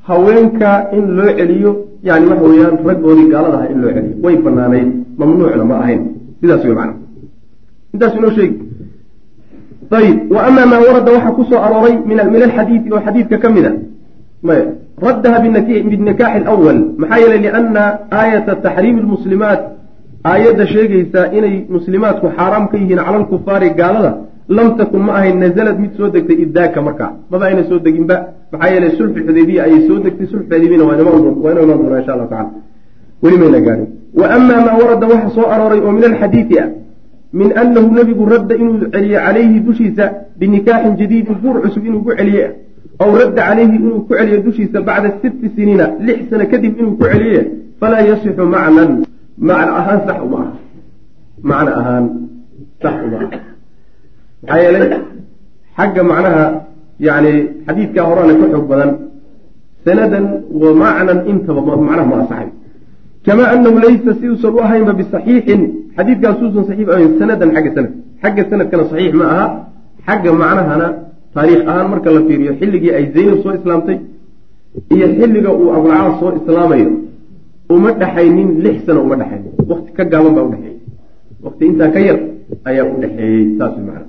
haweenka in loo celiyo yani waxa weeyaan raggoodii gaalada aha in loo celiyo way banaanayd mamnuucna ma ahayn. Sidaas wey macana intaas inoo sheegi ayib wa amaa maa warada waxaa ku soo arooray min alxadiidi oo xadiidka ka mid a maya raddaha binikaaxi alawal maxaa yeelay liana aayata taxriimi lmuslimaat aayadda sheegaysa inay muslimaadku xaaraam ka yihiin cala alkufaari gaalada lam takun ma ahayn nazalad mid soo degtay idaaka markaa maba ayna soo deginba. Maxaa yeelay sulxu xudaybiya ayay soo degtay. Sulxu xudaybiyana waa inoo imaan doonaa insha allahu tacala weli mayna gaadhin wa amaa maa warada waxa soo arooray oo min alxadiidi ah min anahu nebigu radda inuu celiye calayhi dushiisa binikaaxin jadiidin guur cusub inuu ku celiye aw radda calayhi inuu ku celiyo dushiisa bacda sitti siniina lix sano kadib inuu ku celiye falaa yasixu macnan macna ahaan sax uma aha macna ahaan sax uma aha maxaa yeelay xagga macnaha yani xadiidkaa horaana ka xoog badan sanadan wa macnan intaba macnaha ma asaxay kamaa anahu laysa siduusan u ahaynba bisaxiixin. Xadiidkaas uusan saxiix ahayn sanadan xagga sanad. Xagga sanadkana saxiix ma aha. Xagga macnahana taariikh ahaan marka la fiiriyo xilligii ay zaynab soo islaamtay iyo xilliga uu abulcaas soo islaamayo uma dhexaynin lix sano uma dhexaynin wakti ka gaaban baa udhexeeyey wakti intaa ka yar ayaa u dhexeeyey saas man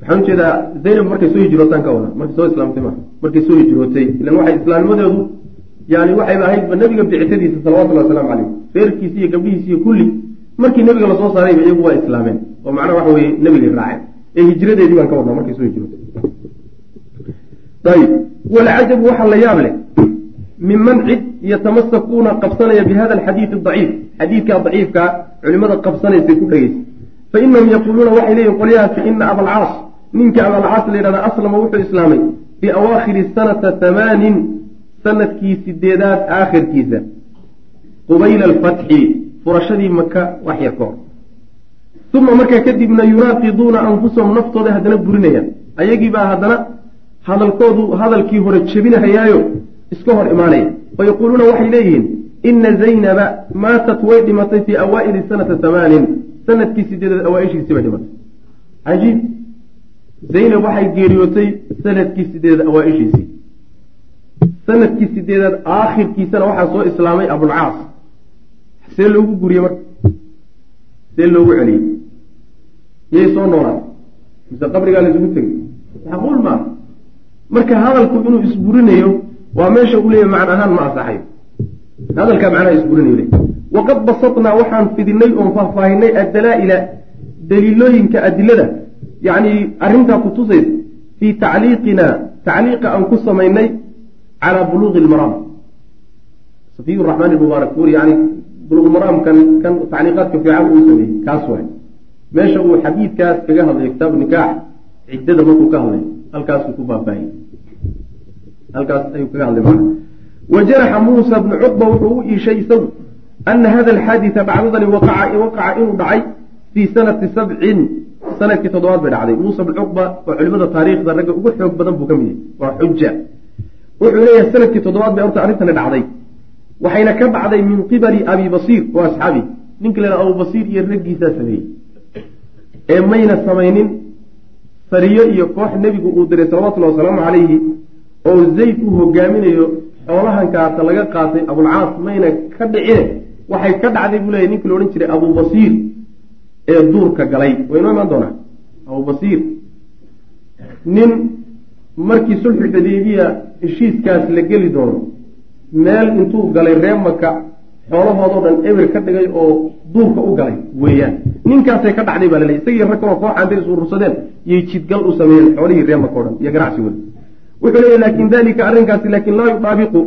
waxaan u jeedaa zaynab markay soo hijrootaan ka wada markay soo islaamtay ma markay soo hijrootay ilan waxay islaamnimadeedu yani waxayba ahaydba nebiga bictadiisa salawatullahi wasalaamu caleyh reerkiisi iyo gabdhihiisi iyo kulli markii nebiga la soo saarayba iyagu waa islaameen oo macnaha waxa weye nebigay raaceen. Ee hijradeedii baan ka wadnaa markay soo hijrootay. Ayib walcajabu waxaa la yaab leh minman cid yatamasakuuna qabsanaya bi hada alxadiidi daciif xadiidkaa daciifkaa culimada qabsanaysay ku dhegeysa fa inahum yaquuluuna waxay leeyihiin qolyahaasi ina abalcaas ninka abalcaas la yidhahda aslama wuxuu islaamay fii awaakhiri sanata hamaanin sannadkii sideedaad aakhirkiisa. Qubayla alfatxi furashadii maka wax yar ka uma markaa kadibna yunaaqiduuna anfusahum naftooda haddana burinayaan. Ayagiibaa haddana hadalkoodu hadalkii hore jebinahayaayo iska hor imaanaya fayaquuluuna waxay leeyihiin ina zaynaba maatat way dhimatay fii awaa'ili sanata hamaanin sannadkii sideedaad awaaishiisii bay dhimatay. Cajiib zaynab waxay geeriyootay sannadkii sideedaad awaaishiisii sannadkii sideedaad aakhirkiisana waxaa soo islaamay abulcaas see loogu guriyey marka. See loogu celiyey yay soo noolaan mise qabrigaa la isugu tegay macquul maa marka hadalku inuu isburinayo waa meesha uu leeyahy macna ahaan ma asaxayo hadalkaa macnaha isburinayo le waqad basatnaa waxaan fidinay oon faahfaahinay addalaa'ila daliilooyinka adilada yacni arrintaa kutusaysa fii tacliiqina tacliiqa aan ku samaynay calaa buluuqi lmaraam safiy raxmaan mubaarak buur yani buluqmaraamkan kan tacliiqaadka fiican uu sameeyey kaas waay. Meesha uu xadiidkaas kaga hadlayo kitaabu nikaax ciddada markuu ka hadlay halkaasuu ku faahfaahiyey halkaas ayuu kaga hadlay macna wa jaraxa muusa bnu cuqba wuxuu u iishay isagu ana hada alxaadita dhacdadani waqaca waqaca inuu dhacay fii sanati sabcin sannadkii toddobaad bay dhacday. Muusa bnu cuqba oo culimada taariikhda ragga ugu xoog badan buu ka mid yahay waa xuja wuxuu leeyahay sannadkii toddobaad bay horta arrintani dhacday waxayna ka dhacday min qibali abi basiir oo asxaabi. Ninka la abu basiir iyo raggiisaa sameeyey. Ee mayna samaynin sariyo iyo koox nebigu uu diray salawatullahi wasalaamu calayhi oo zayd uu hogaaminayo xoolahankaata laga qaatay abulcaas mayna ka dhicine. Waxay ka dhacday buu leeyahy ninkii la odhan jiray abu basiir ee duurka galay. Waynoo imaan doonaa abu basiir. Nin markii sulxu xudeybiya heshiiskaas la geli doono meel intuu galay ree maka xoolahoodao dhan eber ka dhigay oo duurka u galay weeyaan. Ninkaasay ka dhacday baa laleey isagii rag kaloo koox antay isurursadeen yay jidgal u sameeyeen xoolihii ree maka o dhan iyo ganacsigooda wuxuu leeyahy laakin dalika arrinkaasi laakin laa yudaabiqu.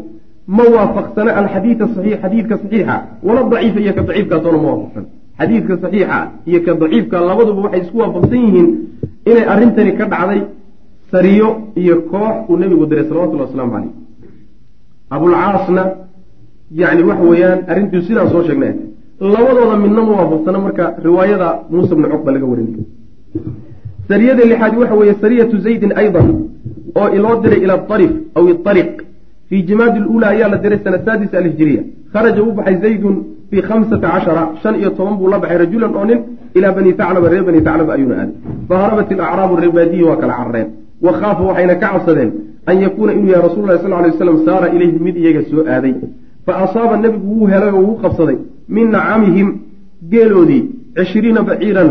Ma waafaqsana alxadiida saxiix xadiidka saxiixa. Wala daciifa iyo ka daciifkaasona ma waafaqsan. Xadiidka saxiixa iyo ka daciifka labaduba waxay isku waafaqsan yihiin inay arrintani ka dhacday sariyo iyo koox uu nebigu diray salawatullahi waslamu caleyh abulcaasna yani waxa weeyaan arrintuu sidaan soo sheegnay. Labadooda midna ma waafaqsana marka riwaayada muuse bni cuqba laga warinay. Sariyada lixaad waxa weeye sariyatu zaydin aydan oo iloo diray ila arif aw iariq fii jimaadi luula ayaa la diray sana saadis alhijiriya kharaja u baxay zaydun fii khamsata cashara shan iyo toban buu la baxay rajulan oo nin ilaa bani taclaba reer bani taclaba ayuuna aaday faharabat ilacraabu reebaadiyi waa kala carareen wa khaafa waxayna ka cabsadeen an yakuuna inuu yahay rasul lahi sal lay waslam saara ilayhi mid iyaga soo aaday. Fa asaaba nebigu wuu helay oo wuu qabsaday min nacamihim geeloodii cishriina baciiran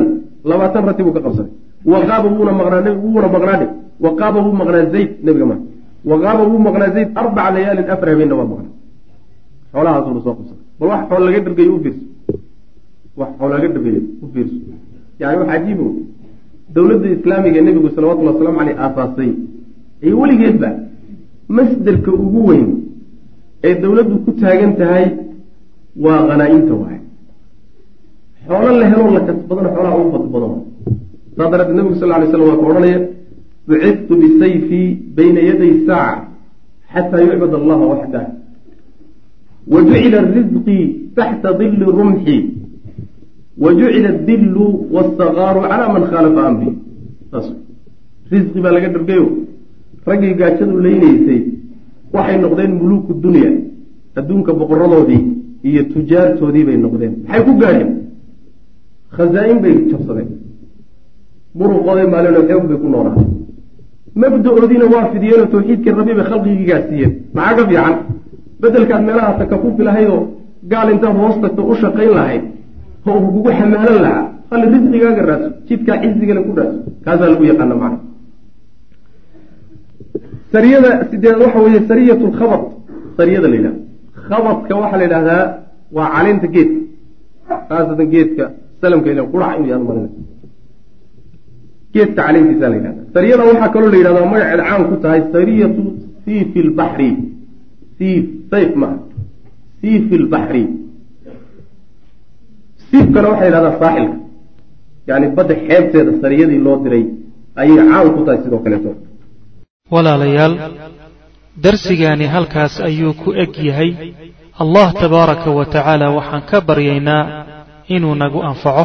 labaatan rati buu ka qabsaday wa qaaba wuuna maqnaa nebigu wuuna maqnaadhe wa qaaba wuu maqnaa zayd nebiga ma wa qaaba wuu maqnaa zayd arbaca layaalin afar habeenna waa maqnaa xoolahaasuna soo qabsaday bal wax xool laga dhargeeyo u wax xool laga dhargeeyo u yani wax cajiibo dowladda islaamiga nebigu salawatullhi waslamu caleyh aasaasay ee weligeedba masderka ugu weyn ee dowladdu ku taagan tahay waa hanaa-imta waay xoolo la heloo la kasbadana xoolaha ugu fadli saa daraaddeed nebigu sal lay slam waa ka odhanaya bucidtu bisayfi bayna yaday saaca xataa yucbad allaha waxdah wa jucila risqii taxta dilli rumxi. Wa jucila adillu waasagaaru calaa man khaalafa amri. Risqi baa laga dhargayo. Raggii gaajadu leynaysay waxay noqdeen muluuku dunya adduunka boqoradoodii iyo tujaartoodii bay noqdeen. Maxay ku gaadheen? Khazaa-in bay jabsadeen muruqooday maalino xoog bay ku noolaa. Mabda-oodiina waa fidiyeenoo tawxiidkii rabi bay khalqigii gaadsiiyeen maxaa ka fiican? Bedelkaad meelaha takafufi lahayd oo gaal intaad hoos tagto u shaqayn lahayd oo kugu xamaalan lahaa. Halli risqigaaga raadso jidkaa cizigale ku raadso. Kaasaa lagu yaqaana macna sariyada sideed waxa weeye sariyat lkhabad sariyada la yidhahda khabadka waxaa la yidhahdaa waa caleenta geedka. Khaasatan geedka salamka ila qurac inuu yaad marina geedka caleentiisa la yidhahda sariyada waxaa kaloo la yidhahdaa magaceed caan ku tahay sariyatu siifi lbaxri siif sayf maaha siifi lbaxri siifkana waxay yidhahdaa saaxilka. Yani badda xeebteeda sariyadii loo diray ayay caan ku tahay sidoo kaleeto. Walaalayaal darsigaani halkaas ayuu ku eg yahay. Allah tabaaraka wa tacaala waxaan ka baryaynaa inuu nagu anfaco